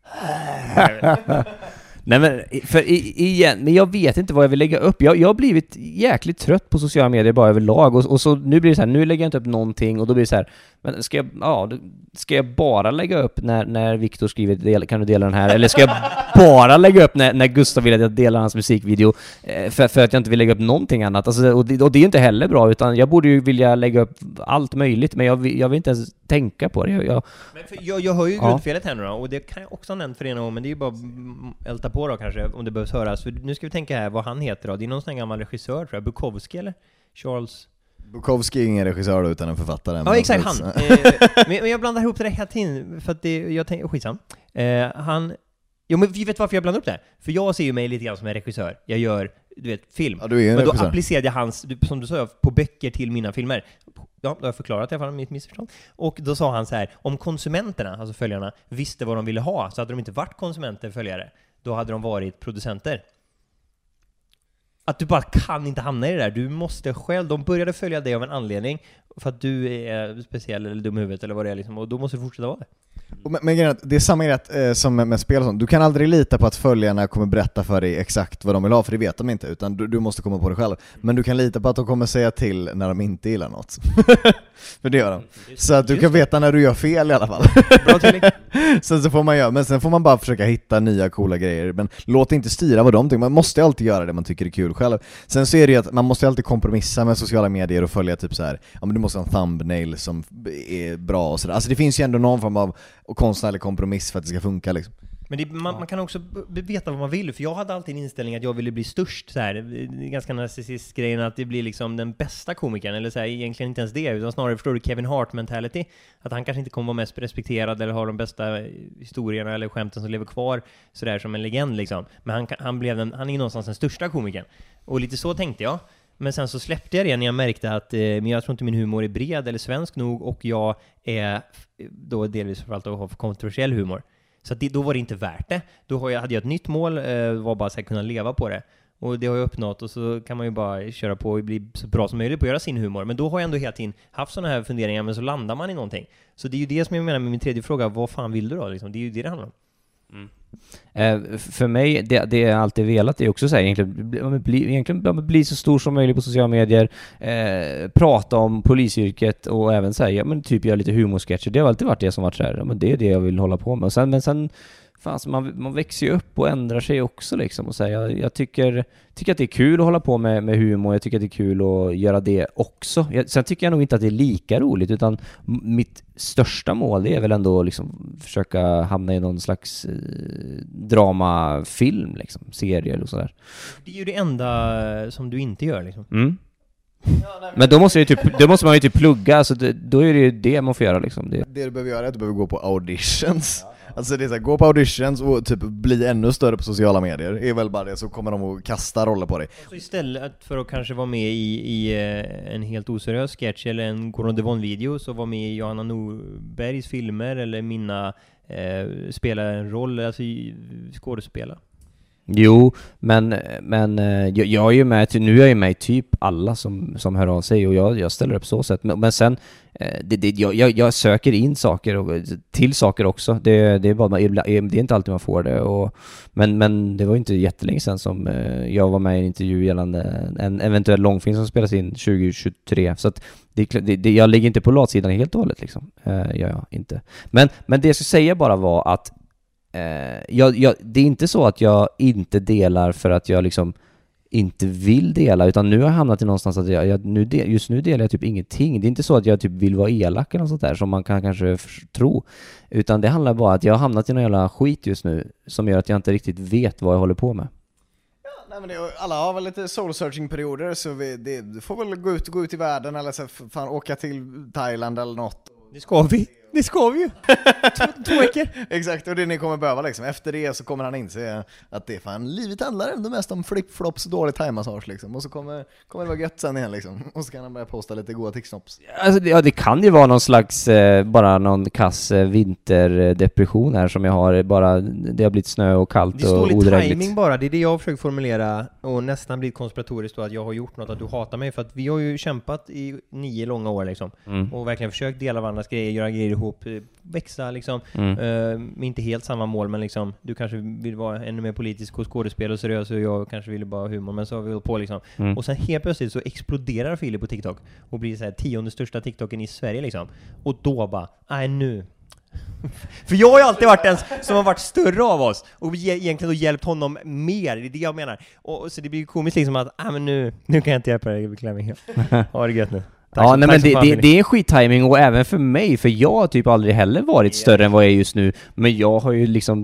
Nej men, för i, igen, men jag vet inte vad jag vill lägga upp. Jag, jag har blivit jäkligt trött på sociala medier bara överlag, och, och så nu blir det så här, nu lägger jag inte upp någonting, och då blir det så här, men ska jag, ja, ska jag bara lägga upp när, när Viktor skriver del, kan du dela den här, eller ska jag bara lägga upp när, när Gustav vill att jag delar hans musikvideo, eh, för, för att jag inte vill lägga upp någonting annat. Alltså, och, det, och det är inte heller bra, utan jag borde ju vilja lägga upp allt möjligt, men jag, vill- jag vill inte ens tänka på det. Jag, jag, Men för jag, jag hör ju Ja. grundfelet här nu då, och det kan jag också ha nämnt för någon gång, men det är ju bara mm, älta på då kanske, om det behövs höras. För nu ska vi tänka här vad han heter då. Det är någon sån här gammal regissör tror jag, Bukowski eller? Charles? Bukowski är ingen regissör utan en författare. Ja exakt, han! Eh, men, jag blandar ihop det där hela tiden, för att det, jag tänker, skitsam. Eh, han, jo men vi vet varför jag blandar upp det här? För jag ser ju mig lite grann som en regissör. Jag gör, du vet, film. Ja, du är en Men då regissör. applicerade jag hans, som du sa, på böcker till mina filmer. Ja, då har jag förklarat i alla fall mitt missförstånd. Och då sa han så här, om konsumenterna, alltså följarna, visste vad de ville ha, så hade de inte varit konsumenter, följare. Då hade de varit producenter. Att du bara kan inte hamna i det där. Du måste själv, de började följa dig av en anledning, för att du är speciell eller dum i huvudet eller vad det är liksom, och då måste du fortsätta vara det. Men, men grejen är att det är samma grej att, eh, som med, med spel och sånt, du kan aldrig lita på att följarna kommer berätta för dig exakt vad de vill ha, för det vet de inte, utan du, du måste komma på det själv. Men du kan lita på att de kommer säga till när de inte gillar något. för det gör de. Så att du kan veta när du gör fel i alla fall. Bra sen så får man göra, men sen får man bara försöka hitta nya coola grejer, men låt inte styra vad de tycker, man måste alltid göra det man tycker är kul själv. Sen så är det ju att man måste alltid kompromissa med sociala medier och följa typ så här. ja men du måste ha en thumbnail som är bra och sådär. Alltså det finns ju ändå någon form av konstnärlig kompromiss för att det ska funka liksom. Men det, man, man kan också veta vad man vill, för jag hade alltid en inställning att jag ville bli störst så här. Ganska narcissist grejen att det blir liksom den bästa komikern, eller så här, egentligen inte ens det, utan snarare förstår du Kevin Hart mentality. Att han kanske inte kommer vara mest respekterad eller har de bästa historierna eller skämten som lever kvar sådär som en legend liksom. Men han, han blev den, han är någonstans den största komikern. Och lite så tänkte jag. Men sen så släppte jag det när jag märkte att eh, men jag tror inte min humor är bred eller svensk nog och jag är då delvis framförallt att ha för kontroversiell humor. Så att det, då var det inte värt det. Då jag, hade jag ett nytt mål, eh, var bara att kunna leva på det. Och det har jag uppnått och så kan man ju bara köra på och bli så bra som möjligt på att göra sin humor. Men då har jag ändå hela tiden haft sådana här funderingar, men så landar man i någonting. Så det är ju det som jag menar med min tredje fråga, vad fan vill du då? Liksom? Det är ju det det handlar om. Eh, för mig, det, det jag alltid velat är också så här, egentligen, bli, ja, bli, egentligen bli så stor som möjligt på sociala medier, eh, prata om polisyrket och även säga, ja, men typ göra lite humorsketcher. Det har alltid varit det som varit så här, ja, men det är det jag vill hålla på med. Och sen, men sen, fan, så man, man växer ju upp och ändrar sig också liksom. Och så här, jag, jag tycker, tycker att det är kul att hålla på med, med humor, jag tycker att det är kul att göra det också. Jag, sen tycker jag nog inte att det är lika roligt, utan mitt största mål är väl ändå att liksom försöka hamna i någon slags eh, dramafilm, liksom, serie eller sådär. Det är ju det enda som du inte gör liksom. Mm. Men då måste, jag ju typ, då måste man ju typ plugga, alltså det, då är det ju det man får göra liksom. Det. Det du behöver göra är att du behöver gå på auditions. Alltså det är så här, gå på auditions och typ bli ännu större på sociala medier, är väl bara det, så kommer de att kasta roller på dig. Så istället för att kanske vara med i, i eh, en helt oseriös sketch eller en Gordon Devon-video, så var med i Johanna Norbergs filmer eller mina eh, spela en roll, alltså skådespela. Jo, men, men eh, jag, jag är ju med, nu är jag ju med i typ alla som, som hör av sig och jag, jag ställer upp så sätt. Men, men sen, eh, det, det, jag, jag, söker in saker och, till saker också. Det, det, är bara, det är inte alltid man får det. Och, men, men det var ju inte jättelänge sedan som eh, jag var med i en intervju gällande en eventuell långfilm som spelas in 2023. Så att det, det, jag ligger inte på latsidan helt och hållet liksom. Gör jag inte. Men, men det jag skulle säga bara var att eh, jag, jag, det är inte så att jag inte delar för att jag liksom inte vill dela, utan nu har jag hamnat i någonstans att jag, jag nu del, just nu delar jag typ ingenting. Det är inte så att jag typ vill vara elak eller något sånt där som man kan kanske tro, utan det handlar bara om att jag har hamnat i någon jävla skit just nu som gör att jag inte riktigt vet vad jag håller på med. Nej, men det, alla har väl lite soul searching perioder så vi, det, du får väl gå ut, gå ut i världen eller så, fan, åka till Thailand eller något. Det ska vi! Det ska vi ju! två, två veckor! Exakt, och det ni kommer behöva liksom. Efter det så kommer han inse att det är fan, livet handlar ändå mest om flip-flops och dålig thaimassage liksom. Och så kommer, kommer det vara gött sen igen liksom. Och så kan han börja posta lite goda ticksnops. Alltså, det, ja, det kan ju vara någon slags, eh, bara någon kass eh, vinterdepression här som jag har, bara det har blivit snö och kallt Det är och dålig odrägligt. timing bara, det är det jag har försökt formulera och nästan blivit konspiratoriskt då att jag har gjort något, att du hatar mig, för att vi har ju kämpat i nio långa år liksom, Mm. och verkligen försökt dela varandras grejer, göra grejer ihop, eh, växa liksom, Mm. Med inte helt samma mål, men liksom, du kanske vill vara ännu mer politisk och skådespel och seriös och jag kanske ville bara ha humor, men så har vi hållit på liksom. Mm. Och sen helt plötsligt så exploderar Filip på TikTok och blir så här tionde största TikToken i Sverige liksom. Och då bara, nej nu. För jag har ju alltid varit den som har varit större av oss och ge- egentligen då hjälpt honom mer, det är det jag menar. Och, så det blir ju komiskt liksom att, nej men nu, nu kan jag inte hjälpa dig, jag mig helt. Ha det gött nu. Tack ja, nej men det, det, det är skittiming och även för mig, för jag har typ aldrig heller varit större än vad jag är just nu. Men jag har ju liksom,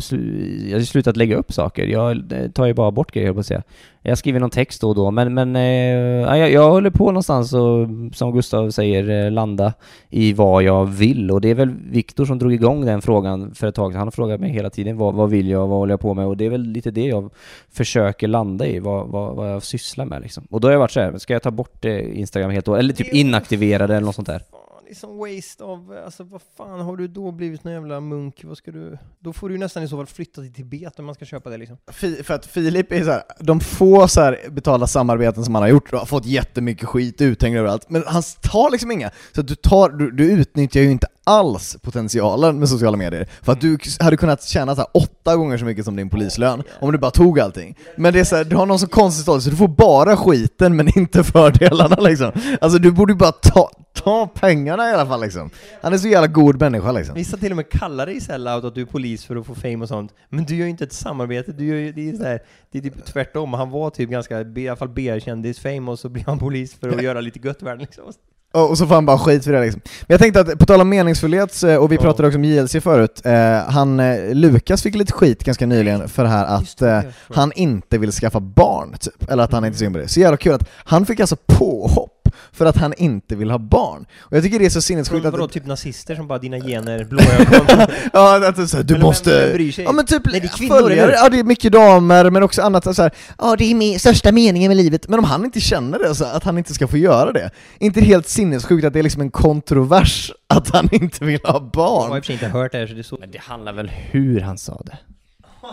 jag har slutat lägga upp saker. Jag eh, tar ju bara bort grejer, jag på att säga. Jag skriver någon text då och då, men, men eh, ja, jag, jag håller på någonstans och, som Gustav säger, eh, landa i vad jag vill. Och det är väl Viktor som drog igång den frågan för ett tag sedan. Han har frågat mig hela tiden, vad, vad vill jag, vad håller jag på med? Och det är väl lite det jag försöker landa i, vad, vad, vad jag sysslar med liksom. Och då har jag varit så här, ska jag ta bort eh, Instagram helt hållet? Eller typ inaktivera det eller något sånt där? Det är som waste av, alltså vad fan har du då blivit någon jävla munk? Vad ska du, då får du ju nästan i så fall flytta till Tibet om man ska köpa det liksom. Fi- För att Filip är så här, de få så här betalda samarbeten som han har gjort, har fått jättemycket skit uthängd överallt, men han tar liksom inga. Så du, tar, du, du utnyttjar ju inte alls potentialen med sociala medier. För att du hade kunnat tjäna så här åtta gånger så mycket som din polislön, om du bara tog allting. Men det är så här, du har någon så konstig story, så du får bara skiten men inte fördelarna liksom. Alltså du borde ju bara ta, ta pengarna i alla fall liksom. Han är så jävla god människa liksom. Vissa till och med kallar dig sellout att du är polis för att få fame och sånt. Men du gör ju inte ett samarbete, du gör ju, det är så här, det är typ tvärtom. Han var typ ganska, i alla fall B-kändis-fame och så blir han polis för att göra lite gött värld liksom. Och så får han bara skit för det liksom. Men jag tänkte att, på tal om meningsfullhet, eh, och vi pratade också om JLC förut, eh, han, eh, Lukas fick lite skit ganska nyligen för det här att eh, han inte vill skaffa barn, typ. Eller att han inte är sugen på det. Så jävla kul att han fick alltså påhopp för att han inte vill ha barn. Och jag tycker det är så sinnessjukt Vadå, att... typ nazister som bara dina gener, blå ögon? Ja, att det är så här, du vem- måste... vem bryr sig? Ja men typ Nej, det är kvinnor, följare, ja det är mycket damer, men också annat så här, ja det är min största meningen med livet, men om han inte känner det, så att han inte ska få göra det. inte helt sinnessjukt att det är liksom en kontrovers att han inte vill ha Jag har i barn? och för sig inte hört det här så det är så... Men det handlar väl hur han sa det?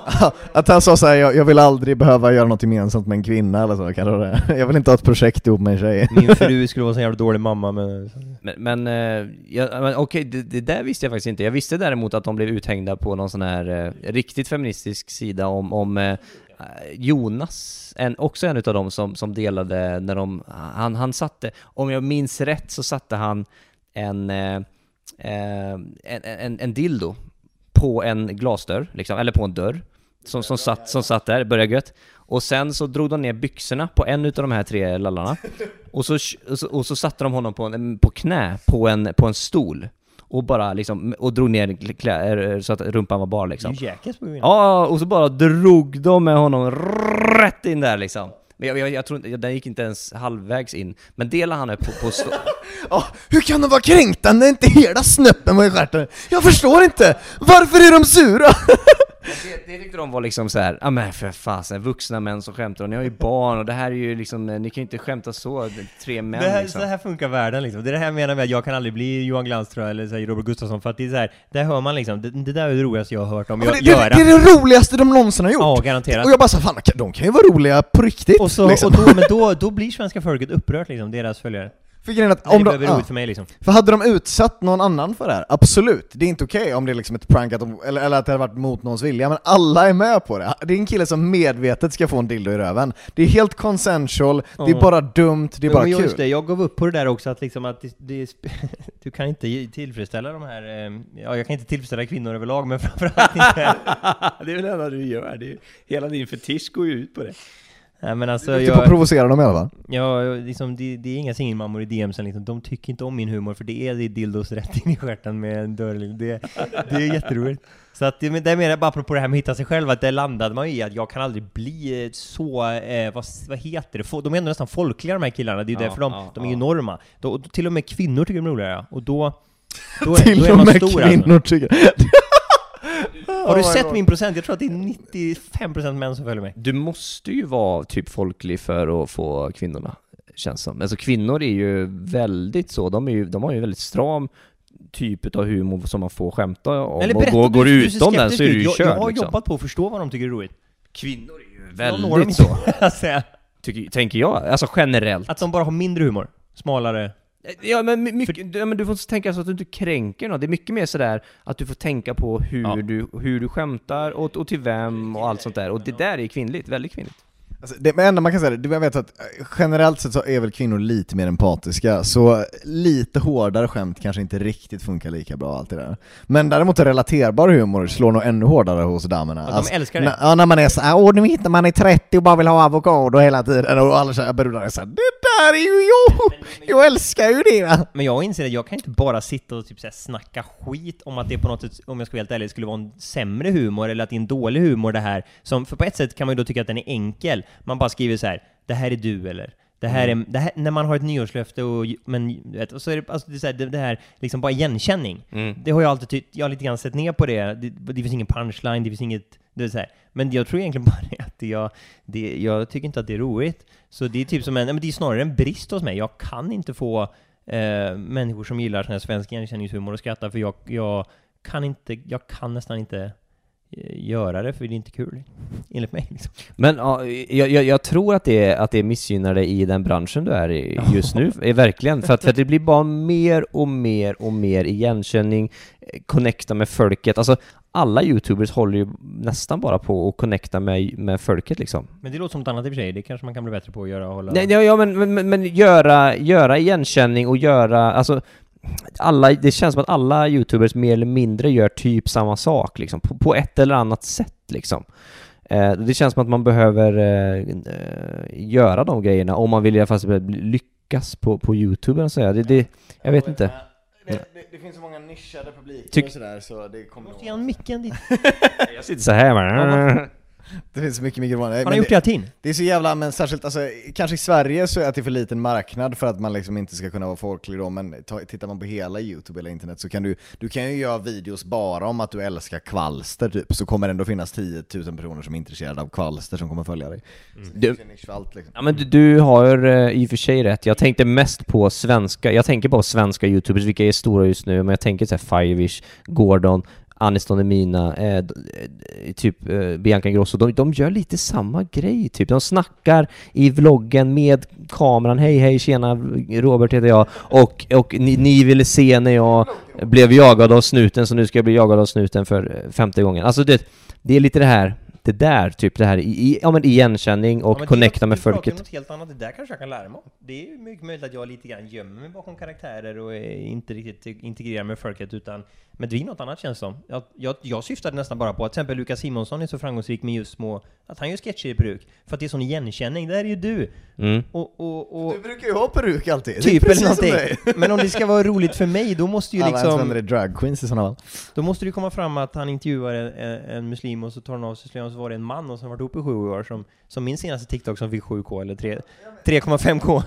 Att han sa såhär, jag, jag vill aldrig behöva göra något gemensamt med en kvinna eller så kanske det Jag vill inte ha ett projekt ihop med en tjej. Min fru skulle vara så jävla dålig mamma men... Men, men, eh, ja, men okej, det, det där visste jag faktiskt inte. Jag visste däremot att de blev uthängda på någon sån här eh, riktigt feministisk sida om, om eh, Jonas, en, också en utav dem som, som delade när de, han, han satte, om jag minns rätt så satte han en, eh, eh, en, en, en dildo på en glasdörr, liksom, eller på en dörr, som, som, satt, som satt där, började gött. Och sen så drog de ner byxorna på en utav de här tre lallarna, och så, och så, och så satte de honom på, en, på knä på en, på en stol. Och bara liksom, och drog ner klä, så att rumpan var bar liksom. På. Ja, och så bara drog de med honom rätt in där liksom. Men jag, jag, jag tror inte, den gick inte ens halvvägs in. Men delar han är på, på stå- Ja, hur kan de vara kränkta när inte hela snöppen var i stjärten? Jag förstår inte! Varför är de sura? det, det tyckte de var liksom så här, ja men för fasen, vuxna män som skämtar och ni har ju barn och det här är ju liksom, ni kan ju inte skämta så, tre män Det här, liksom. Så här funkar världen liksom. Det är det här jag menar med att jag kan aldrig bli Johan Glans tror jag, eller så här, Robert Gustafsson, för att det är så här, där hör man liksom, det, det där är det roligaste jag har hört om Ja, jag, det, det, göra. det är det roligaste de någonsin har gjort! Ja, garanterat. Och jag bara så fan, de kan ju vara roliga på riktigt! Och, så, liksom. och då, men då, då blir svenska folket upprört liksom, deras följare. För grejen att Det om de, behöver ja, för mig liksom. för hade de utsatt någon annan för det här, absolut, det är inte okej om det är liksom ett prank, att de, eller, eller att det har varit mot någons vilja, men alla är med på det. Det är en kille som medvetet ska få en dildo i röven. Det är helt consensual, det är Ja. bara dumt, det är bara men kul. just det, jag gav upp på det där också att liksom att det, det, du kan inte tillfredsställa de här, eh, ja jag kan inte tillfredsställa kvinnor överlag men framförallt inte det är väl det enda du gör, det är, hela din fetisch går ju ut på det. Nej men alltså Du är duktig på att jag, provocera dem i alla fall. ja, liksom, det, det är inga singelmammor i DMsen liksom, de tycker inte om min humor för det är det dildos rätt in i stjärten med en dörr liksom. det, det är jätteroligt. Så att, det, menar jag bara apropå det här med att hitta sig själv, att det landade man ju i att jag kan aldrig bli eh, så, eh, vad, vad heter det, de är ändå nästan folkliga de här killarna, det är ju Ja, därför de, ja, de är ju ja. enorma. Då, till och med kvinnor tycker de är roliga ja. och då, då, är, Till då är och man med stor alltså. kvinnor tycker Har du Oh sett God. min procent? Jag tror att det är 95% män som följer mig. Du måste ju vara typ folklig för att få kvinnorna, känns som. Alltså kvinnor är ju väldigt så, de, är ju, de har ju väldigt stram typ av humor som man får skämta om. och går, går du utom den så är du ju jag, körd jag har liksom. jobbat på att förstå vad de tycker är roligt. Kvinnor är ju Jag väldigt så, tycker, tänker jag. Alltså generellt. Att de bara har mindre humor. Smalare. Ja men, my- mycket, ja, men du får tänka så att du inte kränker någon. Det är mycket mer sådär att du får tänka på hur, Ja. du, hur du skämtar och, och till vem och allt sånt där. Och det där är kvinnligt, väldigt kvinnligt. Alltså, det enda man kan säga, det jag vet att eh, generellt sett så är väl kvinnor lite mer empatiska, så lite hårdare skämt kanske inte riktigt funkar lika bra allt det där. Men däremot relaterbar humor slår nog ännu hårdare hos damerna. Ja, de älskar det. Ja, när man är såhär, åh nu hittar man är 30 och bara vill ha avokado hela tiden, och alla tjejer brudar är såhär, där är ju jag! Jag älskar ju det! Men jag inser att jag kan inte bara sitta och typ så här snacka skit om att det på något sätt, om jag ska vara helt ärlig, skulle vara en sämre humor eller att det är en dålig humor det här. Som, för på ett sätt kan man ju då tycka att den är enkel. Man bara skriver så här: det här är du eller det här är, det här, när man har ett nyårslöfte och, men, vet, och så är det, alltså det, är så här, det, det här, liksom bara igenkänning. Det har jag alltid tyckt, jag har lite grann sett ner på det. Det, det finns ingen punchline, det finns inget, det är så här. Men jag tror egentligen bara att jag, det, jag tycker inte att det är roligt. Så det är typ som en, men det är snarare en brist hos mig. Jag kan inte få eh, människor som gillar sån här svensk igenkänningshumor att skratta, för jag, jag kan inte, jag kan nästan inte göra det, för det är inte kul. Enligt mig liksom. Men ja, jag, jag, tror att det, att det missgynnar dig i den branschen du är i just nu, är verkligen. För att, för att det blir bara mer och mer och mer igenkänning, eh, connecta med folket. Alltså, alla youtubers håller ju nästan bara på att connecta med, med folket liksom. Men det låter som något annat i och för sig, det kanske man kan bli bättre på att göra och hålla... Nej, ja, ja men, men, men, men göra, göra igenkänning och göra, alltså alla, det känns som att alla youtubers mer eller mindre gör typ samma sak liksom, på, på ett eller annat sätt liksom. Eh, det känns som att man behöver eh, eh, göra de grejerna om man vill i alla fall lyckas på, på youtube, så. Det, det, jag vet inte. Det, det, det finns så många nischade publiker Tyck- och sådär, så det kommer Måste ge micken dit. Jag sitter så här bara. Det finns mycket mikrofoner. Han Men har gjort det tiden. det är så jävla, men särskilt alltså, kanske i Sverige så är det för liten marknad för att man liksom inte ska kunna vara folklig då, men ta, tittar man på hela youtube eller internet så kan du, du kan ju göra videos bara om att du älskar kvalster typ, så kommer det ändå finnas 10 000 personer som är intresserade av kvalster som kommer följa dig. Det Du- allt liksom. Ja men du, du har eh, i och för sig rätt. Jag tänkte mest på svenska, jag tänker på svenska youtubers, vilka är stora just nu, men jag tänker såhär Five-ish, Gordon, Aniston Emina, eh, typ eh, Bianca Ingrosso, de, de gör lite samma grej typ. De snackar i vloggen med kameran, hej hej tjena, Robert heter jag, och, och ni, ni ville se när jag blev jagad av snuten, så nu ska jag bli jagad av snuten för eh, femte gången. Alltså det, det är lite det här, det där, typ det här i, ja men igenkänning och Ja, connecta med folket. något helt annat, det där kanske jag kan lära mig om. Det är mycket möjligt att jag lite grann gömmer mig bakom karaktärer och inte riktigt integrerar med folket utan men det är något annat känns som. Jag, jag, jag syftade nästan bara på att till exempel Lukas Simonsson är så framgångsrik med just små att han gör sketcher i peruk. För att det är sån igenkänning, det här är ju du! Mm. Och, och, och Du brukar ju ha peruk alltid. Det typ eller någonting. Men om det ska vara roligt för mig, då måste ju Alla ens vänner liksom... är drag queens i sådana fall. Då måste det ju komma fram att han intervjuar en, en, en muslim och så tar han av sig slöjan och så var det en man och som varit ihop i sju år som, som min senaste TikTok som fick 7K eller 3 3,5K.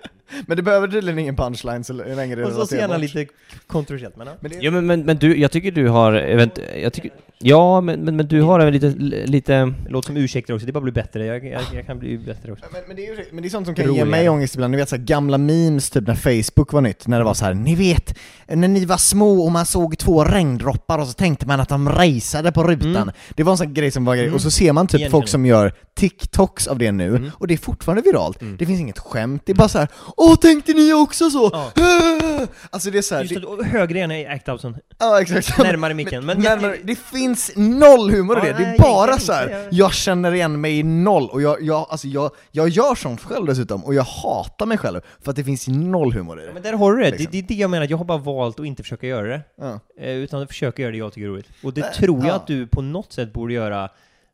Men det behöver tydligen ingen punchline så länge det är Och så ser relaterbart. lite kontroversiellt men ja. Men det, Ja men, men, men du, jag tycker du har, event, jag tycker, ja men, men, men du har en lite, lite, låter som ursäkter också, det bara blir bättre. Jag, jag, jag kan bli bättre också. Men, men, det är men det är sånt som kan ge Roligare. mig ångest ibland, ni vet så här, gamla memes typ när Facebook var nytt, när det var så här, ni vet, när ni var små och man såg två regndroppar och så tänkte man att de raceade på rutan. Mm. Det var en sån grej som var grej, Mm. och så ser man typ Igenkänning. folk som gör TikToks av det nu, Mm. och det är fortfarande viralt. Mm. Det finns inget skämt, det är bara så här, åh tänkte ni också så? Ja. Alltså det är så här, Just det, och högre än i act-outsen. ja exakt. Närmare micken. Men, närmare, det finns noll humor i Ja, det, det är bara så här. Jag- jag känner igen mig i noll, och jag, jag, alltså jag, jag gör sånt själv dessutom, och jag hatar mig själv för att det finns noll humor i Ja, det. men där har du det. Liksom. det. Det är det jag menar, jag har bara valt att inte försöka göra det. Ja. Eh, utan att försöka göra det jag tycker är roligt. Och det Nej, tror jag ja. att du på något sätt borde göra.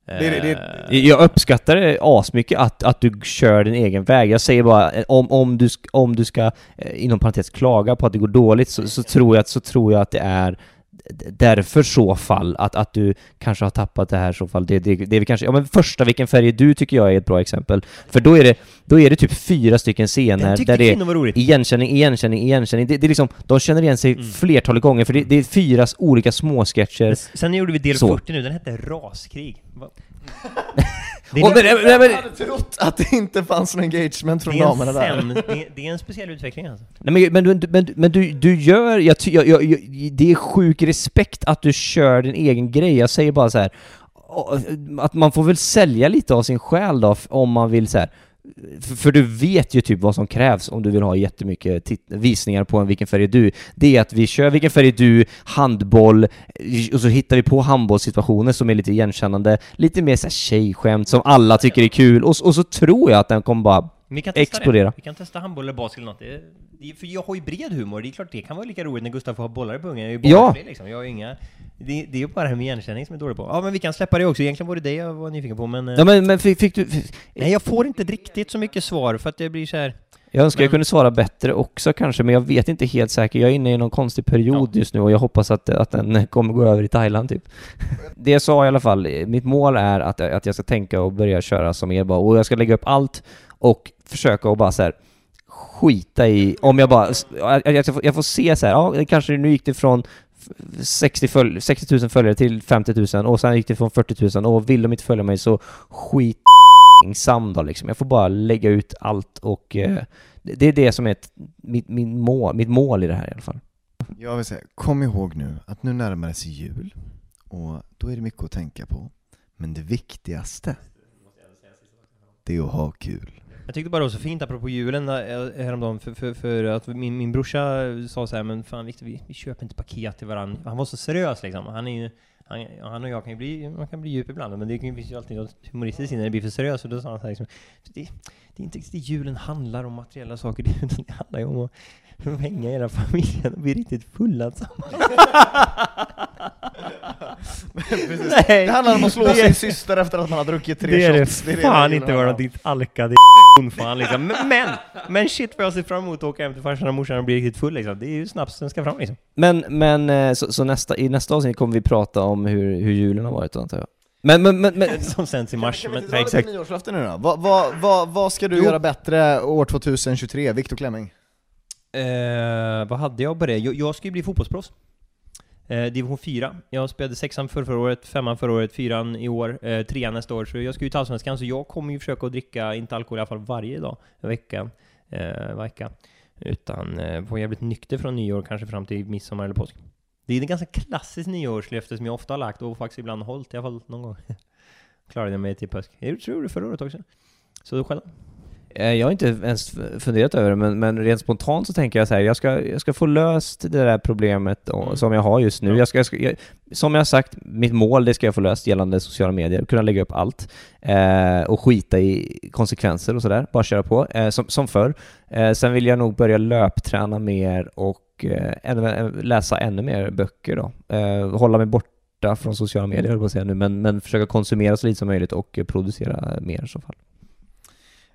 Det, Det- det- eh, jag uppskattar det asmycket att, att du kör din egen väg. Jag säger bara, eh, om, om, du, om du ska, eh, inom parentes, klaga på att det går dåligt så, så, tror, jag, att- så tror jag att det är därför så fall, att, att du kanske har tappat det här så fall, det, det, det är kanske, ja men första Vilken färg är du tycker jag är ett bra exempel. För då är det, då är det typ fyra stycken scener där det är igenkänning, igenkänning, igenkänning. Det, det är liksom, de känner igen sig Mm. flertalet gånger för det, det är fyra olika småsketcher. Sen gjorde vi del Så. 40 nu, den hette Raskrig. Det Och, men, men, men, Jag hade trott att det inte fanns någon engagement från det damerna där. det, är, det är en speciell utveckling alltså. Nej, men, men, du- men, men du, du gör, jag, jag, jag, det är sjuk respekt att du kör din egen grej. Jag säger bara så här att man får väl sälja lite av sin själ då, om man vill så här. För, du vet ju typ vad som krävs om du vill ha jättemycket visningar på en Vilken färg är du? Det är att vi kör Vilken färg är du? Handboll, och så hittar vi på handbollssituationer som är lite igenkännande, lite mer så här tjejskämt som alla tycker är kul, och, och så tror jag att den kommer bara vi kan testa Explodera. det. Vi kan testa handboll eller basket eller något. Det, för jag har ju bred humor, det är klart det kan vara lika roligt när Gustav får ha bollar i pungen. Jag är ju Ja. liksom. Jag har ju inga... Det, det är ju bara det här med igenkänning som jag är dålig på. Ja men vi kan släppa det också, egentligen var det det jag var nyfiken på men... eh, Ja men, men fick, fick du... Fick, Nej jag får inte riktigt så mycket svar för att det blir så här. Jag önskar jag Men- kunde svara bättre också kanske, men jag vet inte helt säkert. Jag är inne i någon konstig period just nu och jag hoppas att, att den kommer gå över i Thailand typ. Det jag sa i alla fall, mitt mål är att, att jag ska tänka och börja köra som er bara, och jag ska lägga upp allt och försöka och bara så här skita i, om jag bara, jag, jag, får, jag får se så här, ja kanske nu gick det från 60, följ, 60 000 följare till 50 000 och sen gick det från 40 000 och vill de inte följa mig så skit sam då liksom. Jag får bara lägga ut allt och eh, det är det som är ett, mitt, min mål, mitt mål i det här i alla fall. Jag vill säga, kom ihåg nu att nu närmar det sig jul, och då är det mycket att tänka på. Men det viktigaste, det är att ha kul. Jag tyckte bara det var så fint apropå julen eh, eh, häromdagen för, för, för att min, min brorsa sa så här men fan Victor, vi, vi köper inte paket till varandra. Han var så seriös liksom. Han är ju han, han och jag kan ju bli, man kan bli djup ibland, men det finns ju alltid något humoristiskt i när det blir för seriöst. Och då sa han så här, liksom, det, det är inte riktigt det julen handlar om materiella saker, utan det handlar ju om att hänga i hela familjen och bli riktigt fulla tillsammans. Nej, Det handlar om att slå det- sin syster efter att man har druckit tre det är det shots. fan det inte handlar om. ditt alkade fan liksom. Men- Men, men shit vad jag ser fram emot att åka hem till farsan och morsan och bli riktigt full liksom. Det är ju snapsen ska fram liksom. Men, men eh, så, så nästa, i nästa avsnitt kommer vi prata om hur, hur julen har varit antar jag. Men, men, men, men Som sänds i mars. Kan vi Men, inte ta lite exakt. nyårslöften nu då? Vad, vad, vad, vad ska du Jo. göra bättre år 2023, Viktor Klemming? Eh, vad hade jag på det? Jag, jag ska ju bli fotbollsproffs. Eh, division 4. Jag spelade sexan för förra året, femman förra året, fyran i år, eh, trean nästa år. Så jag ska ju till Allsvenskan, så jag kommer ju försöka att dricka, inte alkohol i alla fall varje dag, en vecka. Eh, vecka. Utan eh, vara jävligt nykter från nyår, kanske fram till midsommar eller påsk. Det är ett ganska klassiskt nyårslöfte som jag ofta har lagt och faktiskt ibland hållit, i alla fall någon gång. Klarade jag mig till påsk. Jag tror det förra året också. Så själv? Eh, Jag har inte ens funderat över det, men, men rent spontant så tänker jag så här, jag ska, jag ska få löst det där problemet Mm. som jag har just nu. Ja. Jag ska, jag ska, jag, som jag har sagt, mitt mål det ska jag få löst gällande sociala medier, kunna lägga upp allt eh, och skita i konsekvenser och sådär, bara köra på, eh, som, som förr. Eh, sen vill jag nog börja löpträna mer och eh, ännu, läsa ännu mer böcker då. Eh, hålla mig bort borta från sociala medier, höll på att säga nu, men, men försöka konsumera så lite som möjligt och eh, producera mer i så fall.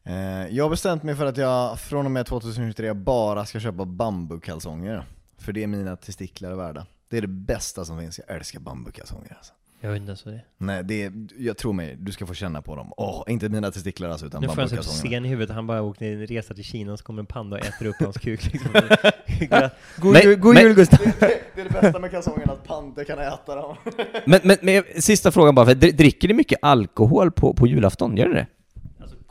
Eh, jag har bestämt mig för att jag från och med 2023 bara ska köpa bambukalsonger. För det är mina testiklar värda. Det är det bästa som finns, jag älskar bambukalsonger alltså. Jag vet inte ens vad det är. Nej, det är, jag tror mig, du ska få känna på dem. Åh, inte mina testiklar alltså, utan Nu får jag så bambukalsongerna. scen i huvudet, han bara åkte en resa till Kina och så kommer en panda och äter upp hans kuk liksom. God, Men- jul, god men- jul Gustav! Det är det bästa med kalsongerna, att pandor kan äta dem. Men, men, men sista frågan bara, för dri- dricker ni mycket alkohol på, på julafton? Gör ni det?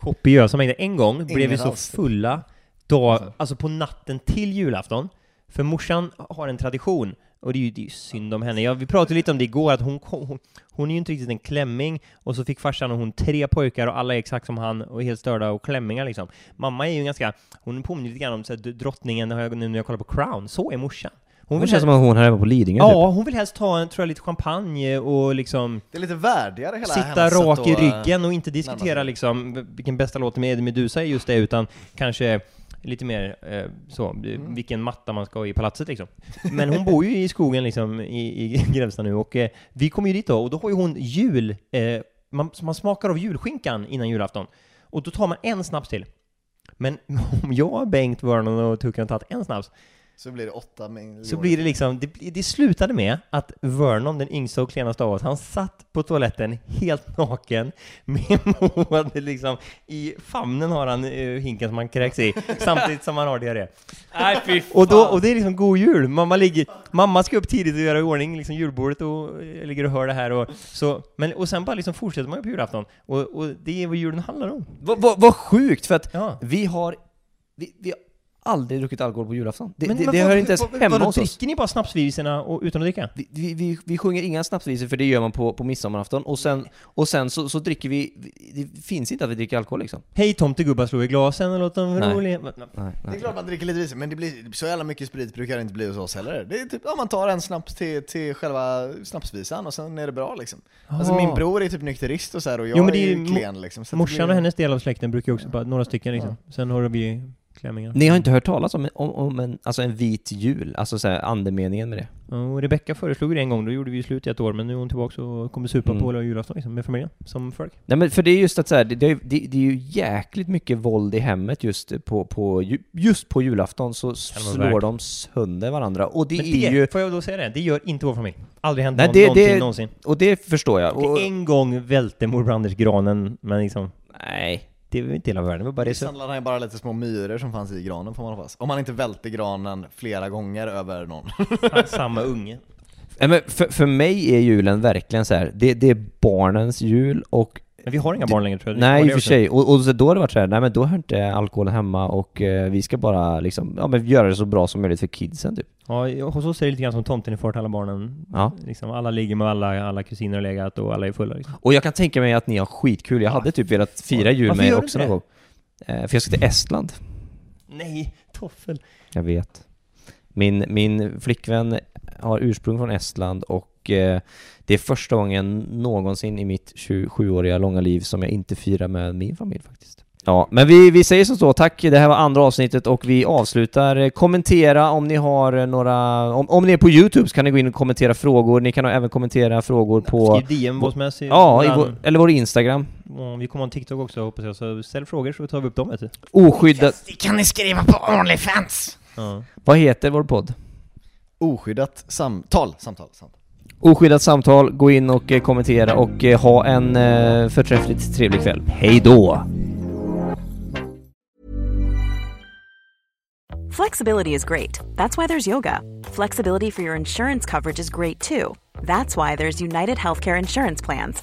Alltså, kopiösa mängder. En gång blev vi Ingen så alls. fulla, då, alltså på natten till julafton, för morsan har en tradition, och det är ju, det är synd om henne. Ja, vi pratade lite om det igår, att hon, hon, hon är ju inte riktigt en klämming, och så fick farsan och hon tre pojkar, och alla är exakt som han, och är helt störda och klämmingar liksom. Mamma är ju ganska, hon påminner lite grann om så här, drottningen, nu när jag kollar på Crown, så är morsan. Hon Hon vill känns helst, som att hon här hemma på Lidingö typ. ja, hon vill helst ta en, tror jag, lite champagne och liksom Det är lite värdigare hela sitta rak i att- ryggen och inte diskutera sig. liksom vilken bästa låten med Eddie Meduza är just det, utan kanske lite mer eh, så, Mm. vilken matta man ska ha i palatset liksom. Men hon bor ju i skogen liksom i, i Grebbestad nu och eh, vi kommer ju dit då och då har ju hon jul, eh, man, man smakar av julskinkan innan julafton och då tar man en snaps till. Men om jag, Bengt, Vernon och Tucken har tagit en snaps Så blir det åtta miljoner. så blir det liksom, det, det slutade med att Vernon, den yngsta och klenaste av oss, han satt på toaletten helt naken med Moa liksom i famnen har han uh, hinken som han kräks i, samtidigt som han har diarré. Nej fy Och, då, och det är liksom god jul, mamma ligger, mamma ska upp tidigt och göra i ordning liksom julbordet och eh, ligger och hör det här och så, men och sen bara liksom fortsätter man ju på julafton, och, och det är vad julen handlar om. Vad vad- vad sjukt, för att Ja. vi har, vi, vi har aldrig druckit alkohol på julafton. Det, Men- det, men det vad- hör inte ens vad- hemma vadå, hos oss. dricker ni bara snapsvisorna och, utan att dricka? Vi, vi, vi, vi sjunger inga snapsvisor för det gör man på, på midsommarafton, och sen, och sen så, så dricker vi, det finns inte att vi dricker alkohol liksom. Hej tomtegubbar, slå i glasen och låt dem Nej. roliga... Nej, Det är nej. klart man dricker lite visor, men det blir så jävla mycket sprit brukar det inte bli hos oss heller. Det är typ, ja man tar en snaps till, till själva snapsvisan och sen är det bra liksom. Alltså Ah. min bror är typ nykterist och så här och jag Jo, men det är är ju klen liksom. Så Morsan blir- och hennes del av släkten brukar ju också bara, några stycken liksom. Sen har vi klämmingar. Ni har inte hört talas om, om, om en, alltså en vit jul, alltså så här, andemeningen med det? Ja, Och Rebecka föreslog det en gång, då gjorde vi slut i ett år, men nu är hon tillbaka och kommer supa Mm. på hela julafton liksom, med familjen, som folk. Nej men för det är just att så här, det, det, är- det, det är ju jäkligt mycket våld i hemmet just på, på, ju- just på julafton så det slår värt. de sönder varandra. Och det men är det, ju, får jag då säga det, det gör inte vår familj. Aldrig hänt Nej, någon, det- någonting det- någonsin. och det förstår jag. Och, En gång välte morbror Anders granen, men liksom, nej. Det var inte hela världen, det var bara det så. Misshandlade han ju bara lite små myror som fanns i granen får man hoppas. Om han inte välte granen flera gånger över någon. Samma unge. Nej, men för, för mig är julen verkligen så här. Det, det är barnens jul och Men vi har inga barn längre tror jag. Nej, i och för sig. Och, och så då har det varit så här, nej men då hör inte alkoholen hemma och eh, vi ska bara liksom, ja men göra det så bra som möjligt för kidsen typ. Ja, hos oss är det lite grann som tomten far till alla barnen. Ja. Liksom, alla ligger med alla, alla kusiner och legat och alla är fulla liksom. Och jag kan tänka mig att ni har skitkul. Jag hade typ velat fira jul Varför med er också någon gång. Eh, för jag ska till Estland. Nej, toffel. Jag vet. Min, min flickvän har ursprung från Estland och eh, det är första gången någonsin i mitt 27-åriga långa liv som jag inte firar med min familj faktiskt. Ja, men vi, vi säger som så, tack. Det här var andra avsnittet och vi avslutar. Eh, Kommentera om ni har eh, några... Om, om ni är på YouTube så kan ni gå in och kommentera frågor. Ni kan även kommentera frågor på... Skriv DM vad som helst. i- Ja, i vår, eller vår Instagram. Ja, vi kommer ha en TikTok också hoppas jag, så ställ frågor så tar vi upp dem vet du. Oskyddat... Det kan ni skriva på Onlyfans! Ja. Vad heter vår podd? Oskyddat samtal, samtal, samtal. Oskyddat samtal, gå in och eh, kommentera och eh, ha en eh, förträffligt trevlig kväll. Hej då! Flexibility is great. That's why there's yoga. Flexibility for your insurance coverage is great too. That's why there's United Healthcare Insurance Plans.